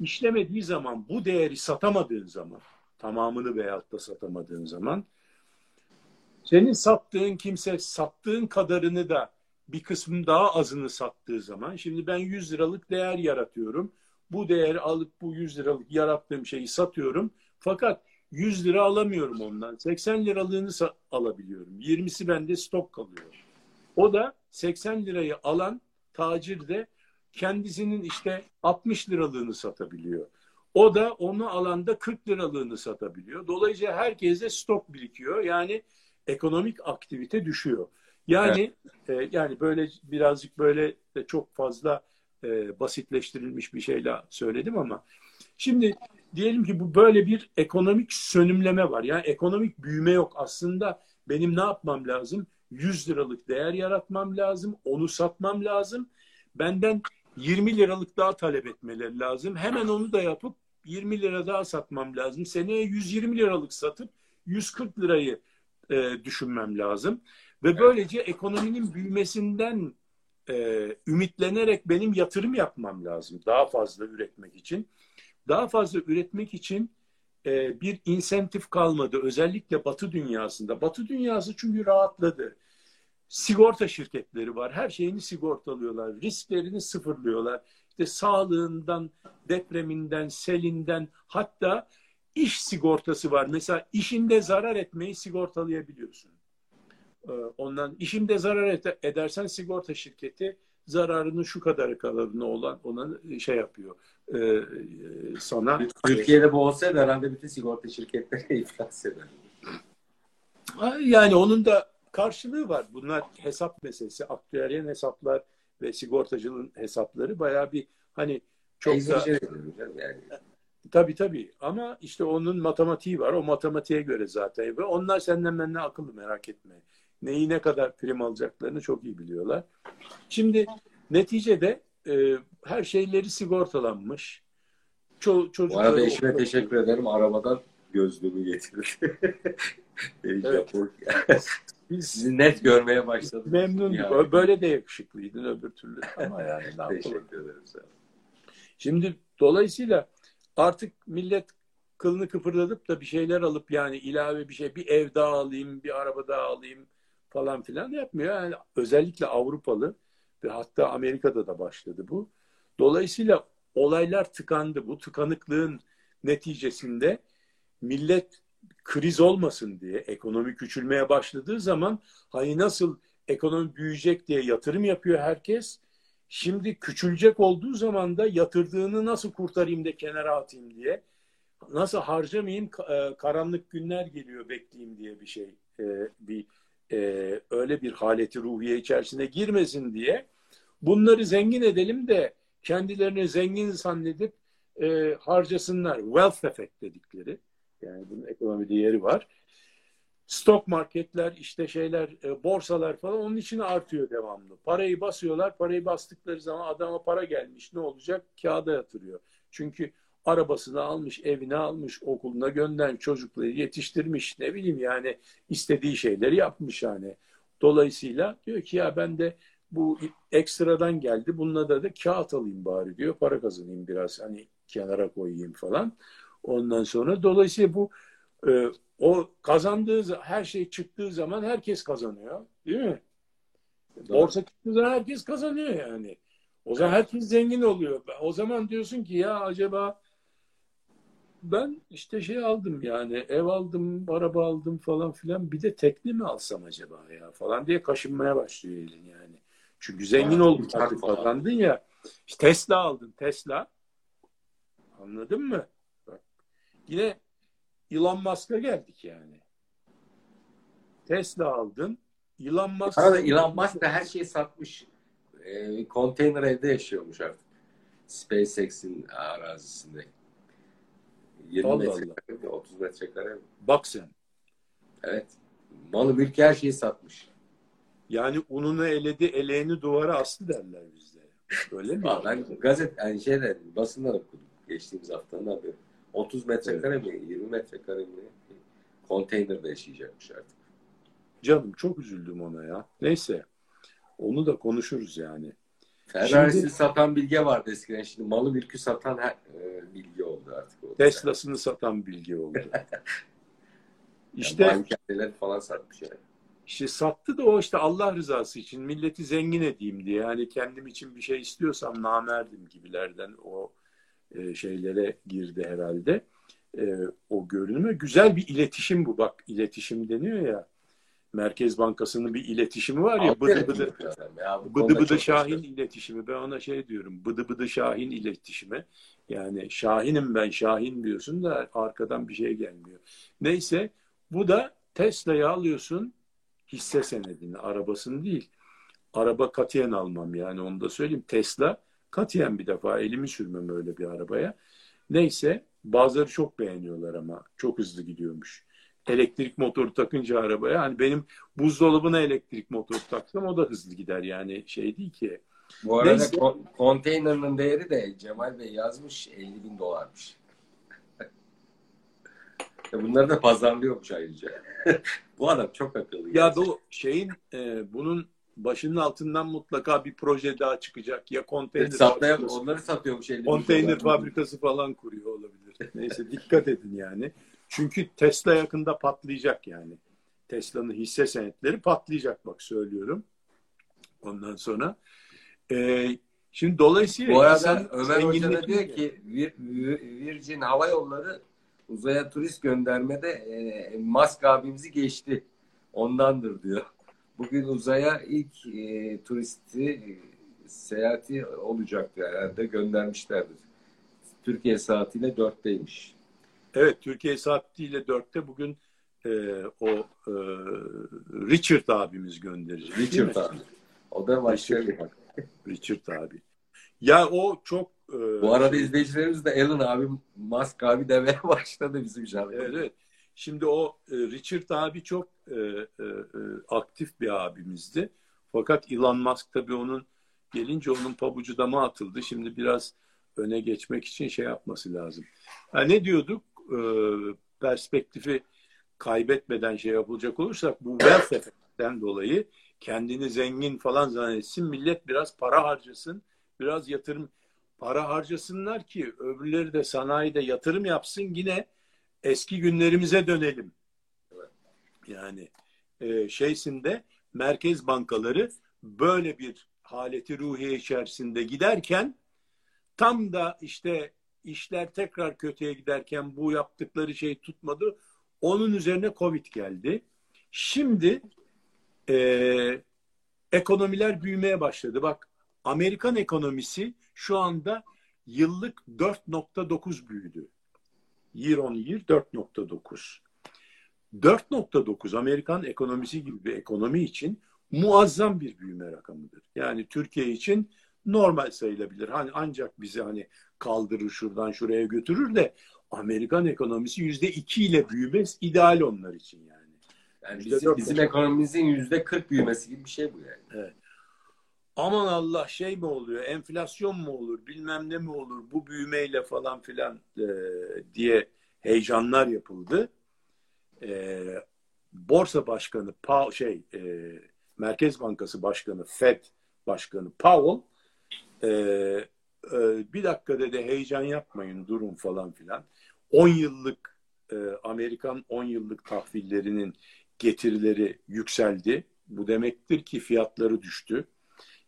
[SPEAKER 2] işlemediği zaman bu değeri satamadığın zaman tamamını veyahut da satamadığın zaman senin sattığın kimse sattığın kadarını da bir kısmın daha azını sattığı zaman şimdi ben 100 liralık değer yaratıyorum. Bu değeri alıp bu 100 liralık yarattığım şeyi satıyorum. Fakat 100 lira alamıyorum ondan. 80 liralığını alabiliyorum. 20'si bende stok kalıyor. O da 80 lirayı alan tacir de kendisinin işte 60 liralığını satabiliyor. O da onu alanda 40 liralığını satabiliyor. Dolayısıyla herkese stok birikiyor. Yani ekonomik aktivite düşüyor. Yani evet. e, yani böyle birazcık böyle de çok fazla e, basitleştirilmiş bir şeyle söyledim ama şimdi diyelim ki bu böyle bir ekonomik sönümleme var. Yani ekonomik büyüme yok. Aslında benim ne yapmam lazım? 100 liralık değer yaratmam lazım. Onu satmam lazım. Benden 20 liralık daha talep etmeleri lazım. Hemen onu da yapıp 20 lira daha satmam lazım. Seneye 120 liralık satıp 140 lirayı e, düşünmem lazım. Ve böylece ekonominin büyümesinden e, ümitlenerek benim yatırım yapmam lazım daha fazla üretmek için. Daha fazla üretmek için e, bir insentif kalmadı. Özellikle Batı dünyasında. Batı dünyası çünkü rahatladı. Sigorta şirketleri var. Her şeyini sigortalıyorlar. Risklerini sıfırlıyorlar. İşte sağlığından, depreminden, selinden hatta iş sigortası var. Mesela işinde zarar etmeyi sigortalayabiliyorsun. Ee, ondan işimde zarar edersen sigorta şirketi zararının şu kadarı kadarını olan ona şey yapıyor e, sana.
[SPEAKER 1] Türkiye'de bu olsaydı herhalde bütün sigorta şirketleri iflas eder.
[SPEAKER 2] Yani onun da karşılığı var. Bunlar hesap meselesi. Aktüeryen hesaplar ve sigortacının hesapları bayağı bir hani çok da... Yani. Tabii tabii ama işte onun matematiği var. O matematiğe göre zaten. Ve onlar senden benden akıllı merak etme. Neyi ne kadar prim alacaklarını çok iyi biliyorlar. Şimdi neticede e, her şeyleri sigortalanmış.
[SPEAKER 1] Ço çocukları Bu arada eşime okula... teşekkür ederim. Arabadan gözlüğümü getirdi. evet. Biz sizi net görmeye başladık.
[SPEAKER 2] Memnunduk. Yani. Böyle de yakışıklıydın öbür türlü. Ama yani
[SPEAKER 1] ne Teşekkür ederim.
[SPEAKER 2] Şimdi dolayısıyla artık millet kılını kıpırdatıp da bir şeyler alıp yani ilave bir şey bir ev daha alayım, bir araba daha alayım falan filan yapmıyor. Yani özellikle Avrupalı ve hatta Amerika'da da başladı bu. Dolayısıyla olaylar tıkandı. Bu tıkanıklığın neticesinde millet kriz olmasın diye ekonomi küçülmeye başladığı zaman hani nasıl ekonomi büyüyecek diye yatırım yapıyor herkes. Şimdi küçülecek olduğu zaman da yatırdığını nasıl kurtarayım da kenara atayım diye nasıl harcamayayım e, karanlık günler geliyor bekleyeyim diye bir şey e, bir e, öyle bir haleti ruhiye içerisine girmesin diye bunları zengin edelim de kendilerini zengin zannedip harcasınlar. Wealth effect dedikleri. Yani bunun ekonomi değeri var. Stok marketler, işte şeyler, e, borsalar falan onun için artıyor devamlı. Parayı basıyorlar, parayı bastıkları zaman adama para gelmiş. Ne olacak? Kağıda yatırıyor. Çünkü arabasını almış, evini almış, okuluna göndermiş, çocukları yetiştirmiş. Ne bileyim yani istediği şeyleri yapmış yani. Dolayısıyla diyor ki ya ben de bu ekstradan geldi. Bununla da da kağıt alayım bari diyor. Para kazanayım biraz hani kenara koyayım falan. Ondan sonra dolayısıyla bu e, o kazandığı her şey çıktığı zaman herkes kazanıyor. Değil mi? Borsa çıktığı zaman herkes kazanıyor yani. O zaman herkes zengin oluyor. O zaman diyorsun ki ya acaba ben işte şey aldım yani ev aldım, araba aldım falan filan bir de tekne mi alsam acaba ya falan diye kaşınmaya başlıyor elin yani. Çünkü zengin oldun artık kazandın ya. İşte Tesla aldın Tesla. Anladın mı? Yine Elon Musk'a geldik yani. Tesla aldın. Elon Musk.
[SPEAKER 1] Arada Elon Musk da her şeyi satmış. E, konteyner evde yaşıyormuş artık. SpaceX'in arazisinde. 20 Allah metrekare, 30 metrekare.
[SPEAKER 2] Bak sen.
[SPEAKER 1] Evet. Malı mülk her şeyi satmış.
[SPEAKER 2] Yani ununu eledi, eleğini duvara astı derler bizde. Öyle mi?
[SPEAKER 1] Ben gazet, yani şeyde, basından okudum geçtiğimiz haftanın haberi. 30 metrekare mi, 20 metrekare mi konteynerde yaşayacakmış artık.
[SPEAKER 2] Canım çok üzüldüm ona ya. Neyse. Onu da konuşuruz yani.
[SPEAKER 1] Ferrari'sini Şimdi, satan bilge vardı eskiden. Şimdi malı mülkü satan her, e, bilgi oldu artık. Oldu
[SPEAKER 2] Tesla'sını yani. satan bilgi oldu.
[SPEAKER 1] işte yani falan satmış yani.
[SPEAKER 2] İşte sattı da o işte Allah rızası için milleti zengin edeyim diye. Yani kendim için bir şey istiyorsam namerdim gibilerden o e, şeylere girdi herhalde. E, o görünüme güzel bir iletişim bu. Bak iletişim deniyor ya. Merkez Bankası'nın bir iletişimi var ya bıdı bıdı, ya, bıdı bıdı Şahin başka. iletişimi. Ben ona şey diyorum bıdı bıdı Şahin iletişimi. Yani Şahin'im ben Şahin diyorsun da arkadan bir şey gelmiyor. Neyse bu da Tesla'yı alıyorsun hisse senedini, arabasını değil. Araba katiyen almam yani onu da söyleyeyim. Tesla katiyen bir defa elimi sürmem öyle bir arabaya. Neyse bazıları çok beğeniyorlar ama çok hızlı gidiyormuş. Elektrik motoru takınca arabaya hani benim buzdolabına elektrik motoru taksam o da hızlı gider yani şey değil ki.
[SPEAKER 1] Bu arada Neyse. konteynerinin değeri de Cemal Bey yazmış 50 bin dolarmış. Bunları da pazarlıyormuş ayrıca. Bu adam çok akıllı.
[SPEAKER 2] Ya bu şeyin e, bunun başının altından mutlaka bir proje daha çıkacak. Ya konteyner
[SPEAKER 1] Satmaya, onları satıyormuş.
[SPEAKER 2] Konteyner fabrikası falan kuruyor olabilir. Neyse dikkat edin yani. Çünkü Tesla yakında patlayacak yani. Tesla'nın hisse senetleri patlayacak bak söylüyorum. Ondan sonra e, şimdi dolayısıyla
[SPEAKER 1] bu arada Ömer Hoca da diyor ki Virgin Hava Yolları uzaya turist göndermede e, Musk abimizi geçti. Ondandır diyor. Bugün uzaya ilk e, turisti e, seyahati olacaktı herhalde göndermişlerdir. Türkiye saatiyle dörtteymiş.
[SPEAKER 2] Evet Türkiye saatiyle dörtte bugün e, o e, Richard abimiz gönderecek.
[SPEAKER 1] Richard abi. O da başka Richard,
[SPEAKER 2] bir Richard abi. Ya o çok
[SPEAKER 1] e, Bu arada şey, izleyicilerimiz de Alan abi, Musk abi demeye başladı bizim canım.
[SPEAKER 2] Evet, evet. Şimdi o e, Richard abi çok e, e, e, aktif bir abimizdi. Fakat Elon Musk tabii onun gelince onun pabucu dama atıldı. Şimdi biraz öne geçmek için şey yapması lazım. Ha, ne diyorduk? E, perspektifi kaybetmeden şey yapılacak olursak bu wealth efektten dolayı kendini zengin falan zannetsin. Millet biraz para harcasın. Biraz yatırım para harcasınlar ki öbürleri de sanayide yatırım yapsın yine eski günlerimize dönelim. Yani e, şeysinde merkez bankaları böyle bir haleti ruhiye içerisinde giderken tam da işte işler tekrar kötüye giderken bu yaptıkları şey tutmadı. Onun üzerine Covid geldi. Şimdi e, ekonomiler büyümeye başladı. Bak Amerikan ekonomisi şu anda yıllık 4.9 büyüdü. Year on year 4.9. 4.9 Amerikan ekonomisi gibi bir ekonomi için muazzam bir büyüme rakamıdır. Yani Türkiye için normal sayılabilir. Hani ancak bizi hani kaldırır şuradan şuraya götürür de Amerikan ekonomisi yüzde iki ile büyümez ideal onlar için yani.
[SPEAKER 1] Yani bizim, bizim ekonomimizin yüzde kırk büyümesi gibi bir şey bu yani.
[SPEAKER 2] Evet. Aman Allah şey mi oluyor, enflasyon mu olur, bilmem ne mi olur, bu büyümeyle falan filan e, diye heyecanlar yapıldı. E, Borsa Başkanı pa şey e, Merkez Bankası Başkanı Fed Başkanı Powell e, e, bir dakika dedi heyecan yapmayın durun falan filan. 10 yıllık e, Amerikan 10 yıllık tahvillerinin getirileri yükseldi. Bu demektir ki fiyatları düştü.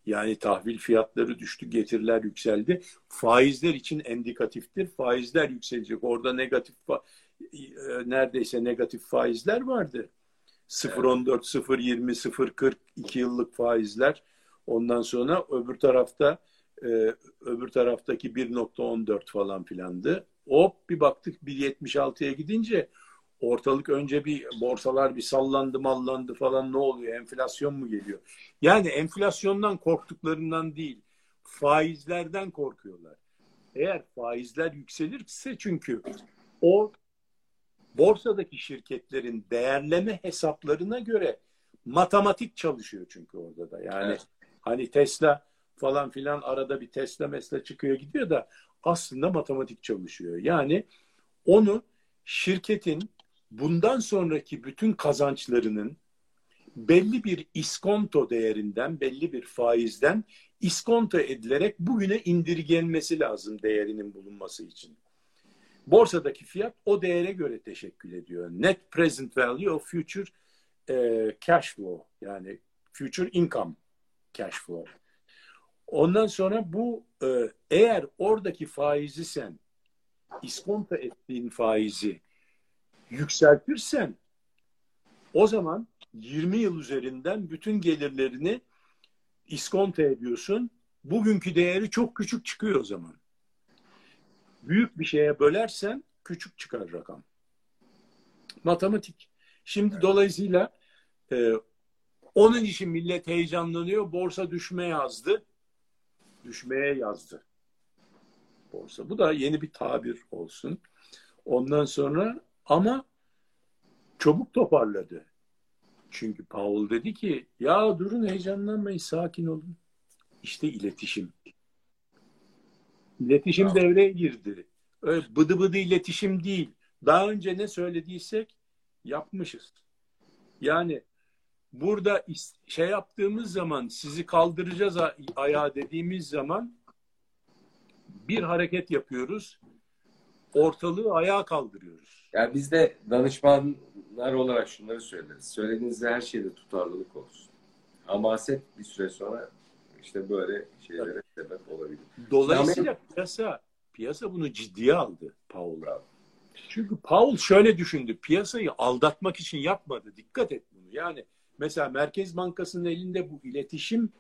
[SPEAKER 2] Yani tahvil fiyatları düştü, getiriler yükseldi. Faizler için endikatiftir. Faizler yükselecek. Orada negatif e, neredeyse negatif faizler vardı. 0.14, 0.20, 0.40 2 yıllık faizler. Ondan sonra öbür tarafta e, öbür taraftaki 1.14 falan filandı. Hop bir baktık 1.76'ya gidince ortalık önce bir borsalar bir sallandı mallandı falan ne oluyor enflasyon mu geliyor? Yani enflasyondan korktuklarından değil faizlerden korkuyorlar. Eğer faizler yükselirse çünkü o borsadaki şirketlerin değerleme hesaplarına göre matematik çalışıyor çünkü orada da. Yani evet. hani Tesla falan filan arada bir Tesla mesle çıkıyor gidiyor da aslında matematik çalışıyor. Yani onu şirketin bundan sonraki bütün kazançlarının belli bir iskonto değerinden, belli bir faizden iskonto edilerek bugüne indirgenmesi lazım değerinin bulunması için. Borsadaki fiyat o değere göre teşekkül ediyor. Net present value of future e, cash flow yani future income cash flow. Ondan sonra bu e, eğer oradaki faizi sen iskonto ettiğin faizi yükseltirsen o zaman 20 yıl üzerinden bütün gelirlerini iskonto ediyorsun. Bugünkü değeri çok küçük çıkıyor o zaman. Büyük bir şeye bölersen küçük çıkar rakam. Matematik. Şimdi evet. dolayısıyla e, onun için millet heyecanlanıyor. Borsa düşme yazdı. Düşmeye yazdı. Borsa. Bu da yeni bir tabir olsun. Ondan sonra ama çabuk toparladı. Çünkü Paul dedi ki ya durun heyecanlanmayın sakin olun. İşte iletişim. İletişim ya. devreye girdi. Öyle bıdı bıdı iletişim değil. Daha önce ne söylediysek yapmışız. Yani burada şey yaptığımız zaman sizi kaldıracağız ayağa dediğimiz zaman bir hareket yapıyoruz. Ortalığı ayağa kaldırıyoruz.
[SPEAKER 1] Yani biz de danışmanlar olarak şunları söyleriz. Söylediğinizde her şeyde tutarlılık olsun. Hamaset bir süre sonra işte böyle şeylere evet. sebep olabilir.
[SPEAKER 2] Dolayısıyla Ama... piyasa piyasa bunu ciddiye aldı Paul. Çünkü Paul şöyle düşündü. Piyasayı aldatmak için yapmadı. Dikkat et bunu. Yani mesela Merkez Bankası'nın elinde bu iletişim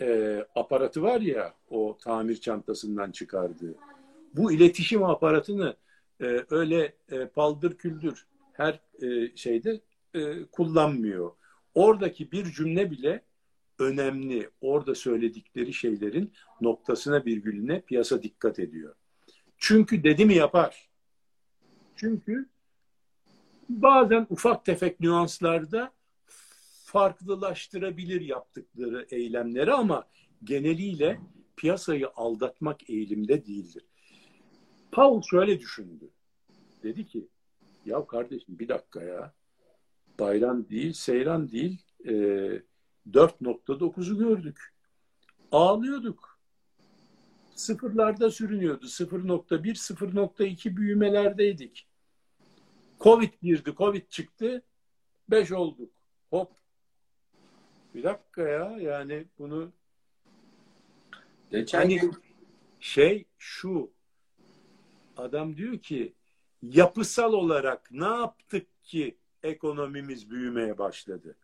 [SPEAKER 2] e, aparatı var ya o tamir çantasından çıkardığı. Bu iletişim aparatını e, öyle e, paldır küldür her e, şeyde e, kullanmıyor. Oradaki bir cümle bile önemli. Orada söyledikleri şeylerin noktasına virgülüne piyasa dikkat ediyor. Çünkü dedi mi yapar. Çünkü bazen ufak tefek nüanslarda farklılaştırabilir yaptıkları eylemleri ama geneliyle piyasayı aldatmak eğilimde değildir. Paul şöyle düşündü. Dedi ki ya kardeşim bir dakika ya bayram değil, seyran değil e, 4.9'u gördük. Ağlıyorduk. Sıfırlarda sürünüyordu. 0.1, 0.2 büyümelerdeydik. Covid girdi, Covid çıktı. 5 olduk. Hop. Bir dakika ya yani bunu Geçen hani şey şu adam diyor ki yapısal olarak ne yaptık ki ekonomimiz büyümeye başladı?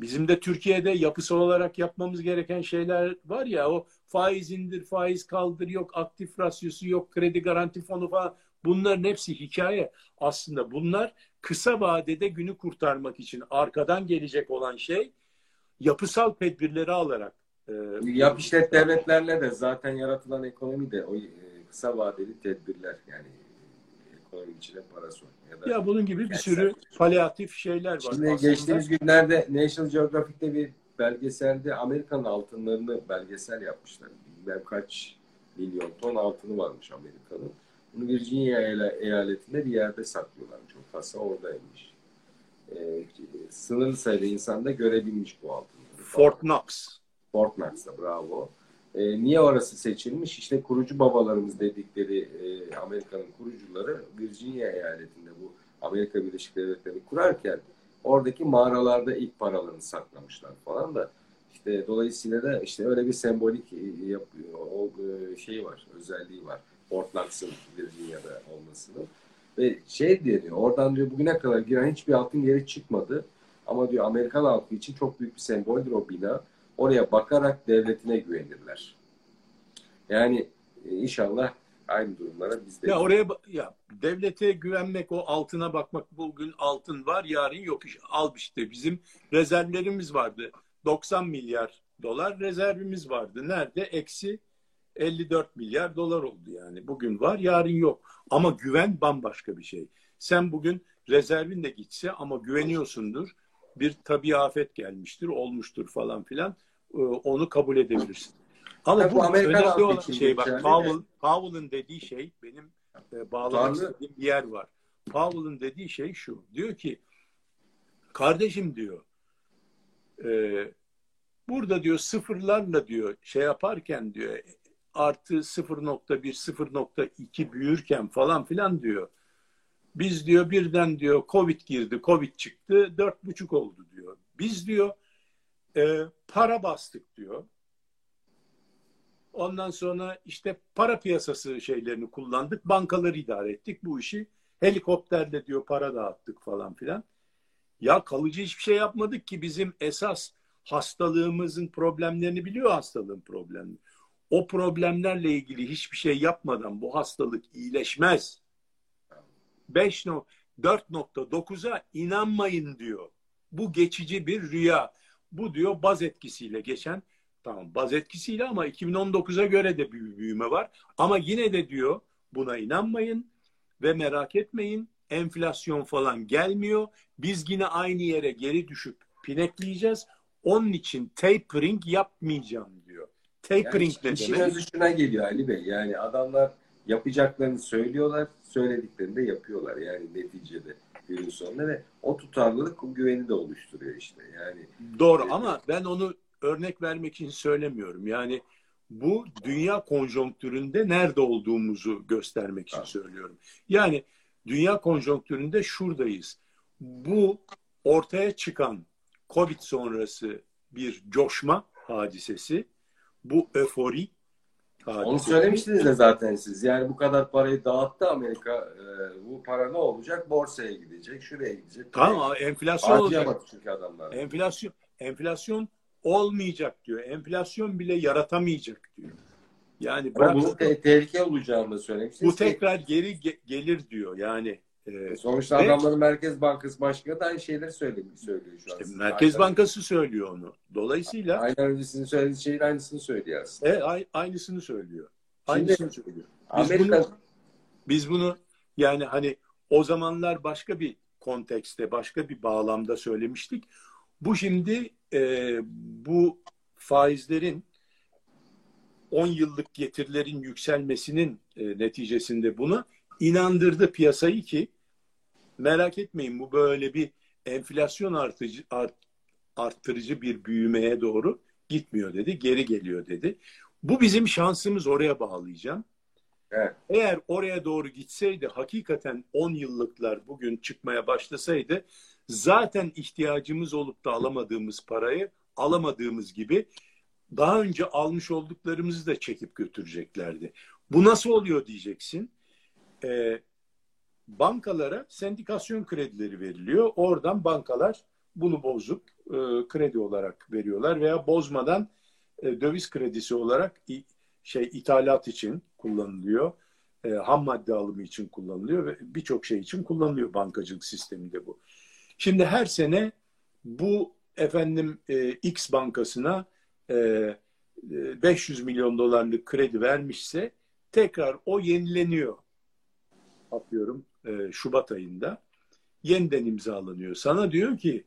[SPEAKER 2] Bizim de Türkiye'de yapısal olarak yapmamız gereken şeyler var ya o faiz indir, faiz kaldır, yok aktif rasyosu, yok kredi garanti fonu falan. Bunların hepsi hikaye. Aslında bunlar kısa vadede günü kurtarmak için arkadan gelecek olan şey yapısal tedbirleri alarak.
[SPEAKER 1] E, Yap işlet devletlerle de zaten yaratılan ekonomi de o e, kısa vadeli tedbirler yani ekonominin içine para sok.
[SPEAKER 2] Ya, da ya bunun gibi bir sürü palyatif şeyler var.
[SPEAKER 1] Şimdi Aslında... geçtiğimiz günlerde National Geographic'te bir belgeselde Amerikan altınlarını belgesel yapmışlar. Bilmem kaç milyon ton altını varmış Amerika'nın. Bunu Virginia eyaletinde bir yerde saklıyorlar. Çok kasa oradaymış. Ee, sınırlı sayıda insan da görebilmiş bu altınları.
[SPEAKER 2] Fort Knox.
[SPEAKER 1] Fort Knox'ta bravo. E, niye orası seçilmiş? İşte kurucu babalarımız dedikleri e, Amerika'nın kurucuları Virginia eyaletinde bu Amerika Birleşik Devletleri'ni kurarken oradaki mağaralarda ilk paralarını saklamışlar falan da işte dolayısıyla da işte öyle bir sembolik e, yapıyor. O e, şey var, özelliği var. Fort Knox'ın Virginia'da olmasının. Ve şey diyor, oradan diyor bugüne kadar giren hiçbir altın geri çıkmadı. Ama diyor Amerikan halkı için çok büyük bir semboldür o bina oraya bakarak devletine güvenirler. Yani e, inşallah aynı durumlara biz de...
[SPEAKER 2] Ya oraya ya devlete güvenmek, o altına bakmak bugün altın var, yarın yok. Al işte bizim rezervlerimiz vardı. 90 milyar dolar rezervimiz vardı. Nerede? Eksi 54 milyar dolar oldu yani. Bugün var, yarın yok. Ama güven bambaşka bir şey. Sen bugün rezervin de gitse ama güveniyorsundur bir tabi afet gelmiştir, olmuştur falan filan. E, onu kabul edebilirsin. Ama bu önemli olan şey bak Powell, Powell'ın dediği şey benim e, bağlamak istediğim bir yer var. Powell'ın dediği şey şu. Diyor ki kardeşim diyor e, burada diyor sıfırlarla diyor şey yaparken diyor artı 0.1 0.2 büyürken falan filan diyor biz diyor birden diyor Covid girdi, Covid çıktı, dört buçuk oldu diyor. Biz diyor e, para bastık diyor. Ondan sonra işte para piyasası şeylerini kullandık, bankaları idare ettik bu işi. Helikopterle diyor para dağıttık falan filan. Ya kalıcı hiçbir şey yapmadık ki bizim esas hastalığımızın problemlerini biliyor hastalığın problemini. O problemlerle ilgili hiçbir şey yapmadan bu hastalık iyileşmez. 5 4.9'a inanmayın diyor. Bu geçici bir rüya. Bu diyor baz etkisiyle geçen tamam baz etkisiyle ama 2019'a göre de bir büyüme var. Ama yine de diyor buna inanmayın ve merak etmeyin enflasyon falan gelmiyor. Biz yine aynı yere geri düşüp pinekleyeceğiz. Onun için tapering yapmayacağım diyor. Tapering
[SPEAKER 1] yani ne demek? İşin geliyor Ali Bey. Yani adamlar yapacaklarını söylüyorlar, söylediklerini de yapıyorlar yani neticede günün sonunda ve o tutarlılık o güveni de oluşturuyor işte yani.
[SPEAKER 2] Doğru evet. ama ben onu örnek vermek için söylemiyorum. Yani bu dünya konjonktüründe nerede olduğumuzu göstermek için söylüyorum. Yani dünya konjonktüründe şuradayız. Bu ortaya çıkan Covid sonrası bir coşma hadisesi, bu öfori
[SPEAKER 1] hadisesi. Onu söylemiştiniz de zaten siz. Yani bu kadar parayı dağıttı Amerika. E, bu para ne olacak? Borsaya gidecek, şuraya gidecek.
[SPEAKER 2] Tamam enflasyon olacak. çünkü adamlar. Enflasyon, enflasyon olmayacak diyor. Enflasyon bile yaratamayacak diyor.
[SPEAKER 1] Yani Ama bu te- tehlike olacağını söylemiştiniz.
[SPEAKER 2] Bu tekrar geri ge- gelir diyor. Yani
[SPEAKER 1] e, sonuçta ve, adamların Merkez Bankası Başkanı da aynı şeyleri söylüyor, söylüyor şu
[SPEAKER 2] an. Merkez Aynen. Bankası söylüyor onu. Dolayısıyla
[SPEAKER 1] aynen öncesinin söylediği şeyin aynısını söylüyor aslında.
[SPEAKER 2] Evet, aynısını söylüyor. Aynısını Şimdi, söylüyor. Biz Amerika bunu, biz bunu yani hani o zamanlar başka bir kontekste, başka bir bağlamda söylemiştik. Bu şimdi e, bu faizlerin 10 yıllık getirilerin yükselmesinin e, neticesinde bunu inandırdı piyasayı ki merak etmeyin bu böyle bir enflasyon artıcı art, arttırıcı bir büyümeye doğru gitmiyor dedi. Geri geliyor dedi. Bu bizim şansımız oraya bağlayacağım. Evet. Eğer oraya doğru gitseydi hakikaten 10 yıllıklar bugün çıkmaya başlasaydı zaten ihtiyacımız olup da alamadığımız parayı alamadığımız gibi daha önce almış olduklarımızı da çekip götüreceklerdi. Bu nasıl oluyor diyeceksin. Ee, bankalara sendikasyon kredileri veriliyor. Oradan bankalar bunu bozup e, kredi olarak veriyorlar veya bozmadan e, döviz kredisi olarak i, şey ithalat için kullanılıyor. E, ham madde alımı için kullanılıyor ve birçok şey için kullanılıyor bankacılık sisteminde bu. Şimdi her sene bu efendim e, X bankasına e, 500 e, milyon dolarlık kredi vermişse tekrar o yenileniyor. Atıyorum e, Şubat ayında yeniden imzalanıyor. Sana diyor ki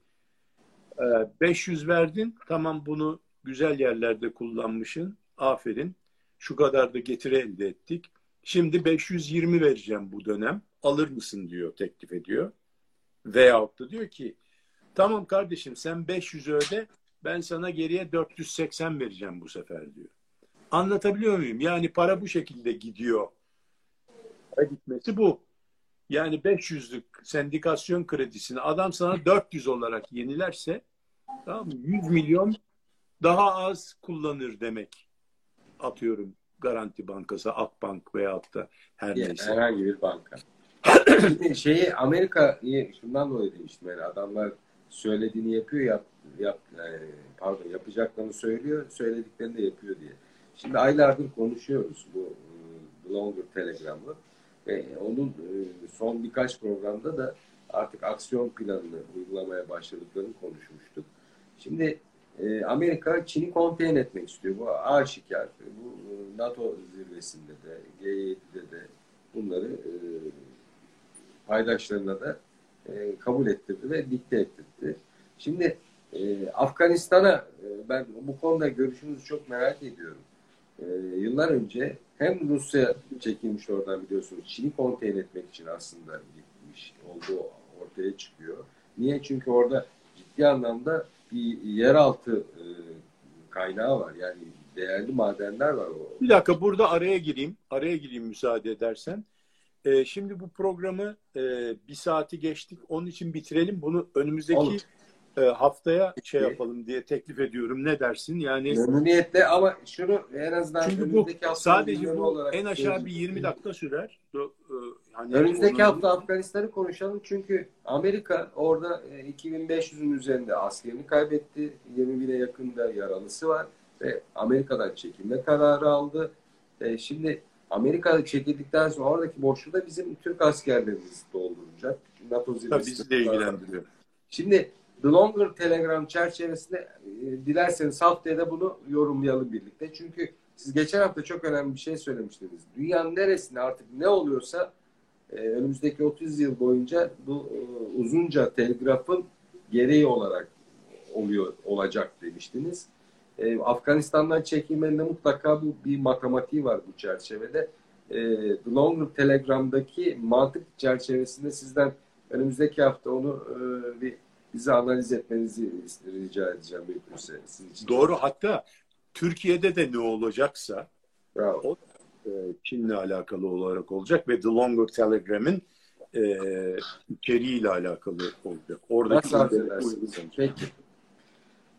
[SPEAKER 2] e, 500 verdin tamam bunu güzel yerlerde kullanmışsın aferin şu kadar da getiri elde ettik. Şimdi 520 vereceğim bu dönem alır mısın diyor teklif ediyor. Veyahut da diyor ki tamam kardeşim sen 500 öde ben sana geriye 480 vereceğim bu sefer diyor. Anlatabiliyor muyum? Yani para bu şekilde gidiyor. Gitmesi bu. Yani 500'lük sendikasyon kredisini adam sana 400 olarak yenilerse tamam 100 milyon daha az kullanır demek. Atıyorum Garanti Bankası, Akbank veyahut da her neyse.
[SPEAKER 1] Herhangi bir banka. şeyi Amerika'yı şundan dolayı demiştim yani adamlar söylediğini yapıyor yap, yap yani, pardon yapacaklarını söylüyor söylediklerini de yapıyor diye. Şimdi aylardır konuşuyoruz bu e, Longer Telegram'ı ve onun e, son birkaç programda da artık aksiyon planını uygulamaya başladıklarını konuşmuştuk. Şimdi e, Amerika Çin'i konteyn etmek istiyor. Bu aşikar. Bu NATO zirvesinde de G7'de de bunları paydaşlarına da e, kabul ettirdi ve dikte ettirdi. Şimdi e, Afganistan'a e, ben bu konuda görüşünüzü çok merak ediyorum. E, yıllar önce hem Rusya çekilmiş oradan biliyorsunuz Çin'i konteyn etmek için aslında gitmiş olduğu ortaya çıkıyor. Niye? Çünkü orada ciddi anlamda bir yeraltı e, kaynağı var. Yani değerli madenler var. O.
[SPEAKER 2] Bir dakika burada araya gireyim. Araya gireyim müsaade edersen. E, şimdi bu programı e, bir saati geçtik. Onun için bitirelim. Bunu önümüzdeki e, haftaya şey yapalım diye teklif ediyorum. Ne dersin? Yani
[SPEAKER 1] memnuniyetle ama şunu en azından
[SPEAKER 2] çünkü bu sadece bu en aşağı bir 20 dakika sürer. E,
[SPEAKER 1] hani önümüzdeki hafta Afganistan'ı konuşalım çünkü Amerika orada 2500'ün e, üzerinde askerini kaybetti. 20 bine yakında yaralısı var ve Amerika'dan çekilme kararı aldı. E, şimdi Amerika çekildikten sonra oradaki boşluğu da bizim Türk askerlerimiz dolduracak. NATO
[SPEAKER 2] zirvesi. bizi de ilgilendiriyor.
[SPEAKER 1] Şimdi The Longer Telegram çerçevesinde e, dilerseniz haftaya da bunu yorumlayalım birlikte. Çünkü siz geçen hafta çok önemli bir şey söylemiştiniz. Dünyanın neresinde artık ne oluyorsa e, önümüzdeki 30 yıl boyunca bu e, uzunca telgrafın gereği olarak oluyor olacak demiştiniz. E, Afganistan'dan çekilmenin mutlaka bu bir matematiği var bu çerçevede. e, The Longer Telegram'daki mantık çerçevesinde sizden önümüzdeki hafta onu e, bir bize analiz etmenizi rica edeceğim mümkünse. Sizin için.
[SPEAKER 2] Doğru. Hatta Türkiye'de de ne olacaksa
[SPEAKER 1] Bravo.
[SPEAKER 2] o e, Çin'le alakalı olarak olacak ve The Longer Telegram'ın e, içeriğiyle alakalı olacak. Oradaki
[SPEAKER 1] Nasıl edersiniz? Peki.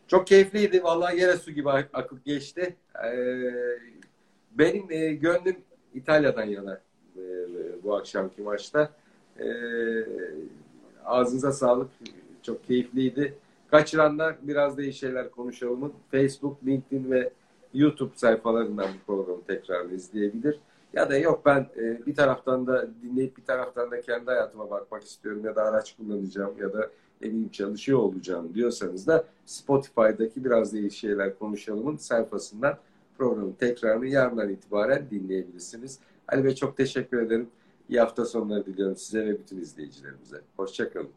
[SPEAKER 1] Çok keyifliydi. Vallahi yere su gibi ak- akıp geçti. Ee, benim e, gönlüm İtalya'dan yana e, bu akşamki maçta. Ee, ağzınıza sağlık. Çok keyifliydi. Kaçıranlar biraz da iyi şeyler konuşalımın Facebook, LinkedIn ve YouTube sayfalarından bu programı tekrar izleyebilir. Ya da yok ben e, bir taraftan da dinleyip bir taraftan da kendi hayatıma bakmak istiyorum ya da araç kullanacağım ya da ne bileyim çalışıyor olacağım diyorsanız da Spotify'daki biraz da iyi şeyler konuşalımın sayfasından programın tekrarını yarından itibaren dinleyebilirsiniz. Ali Bey çok teşekkür ederim. İyi hafta sonları diliyorum size ve bütün izleyicilerimize. Hoşçakalın.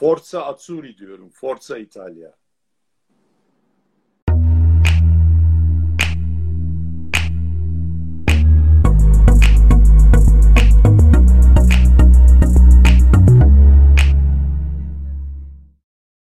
[SPEAKER 2] Forza Azzurri diyorum. Forza İtalya.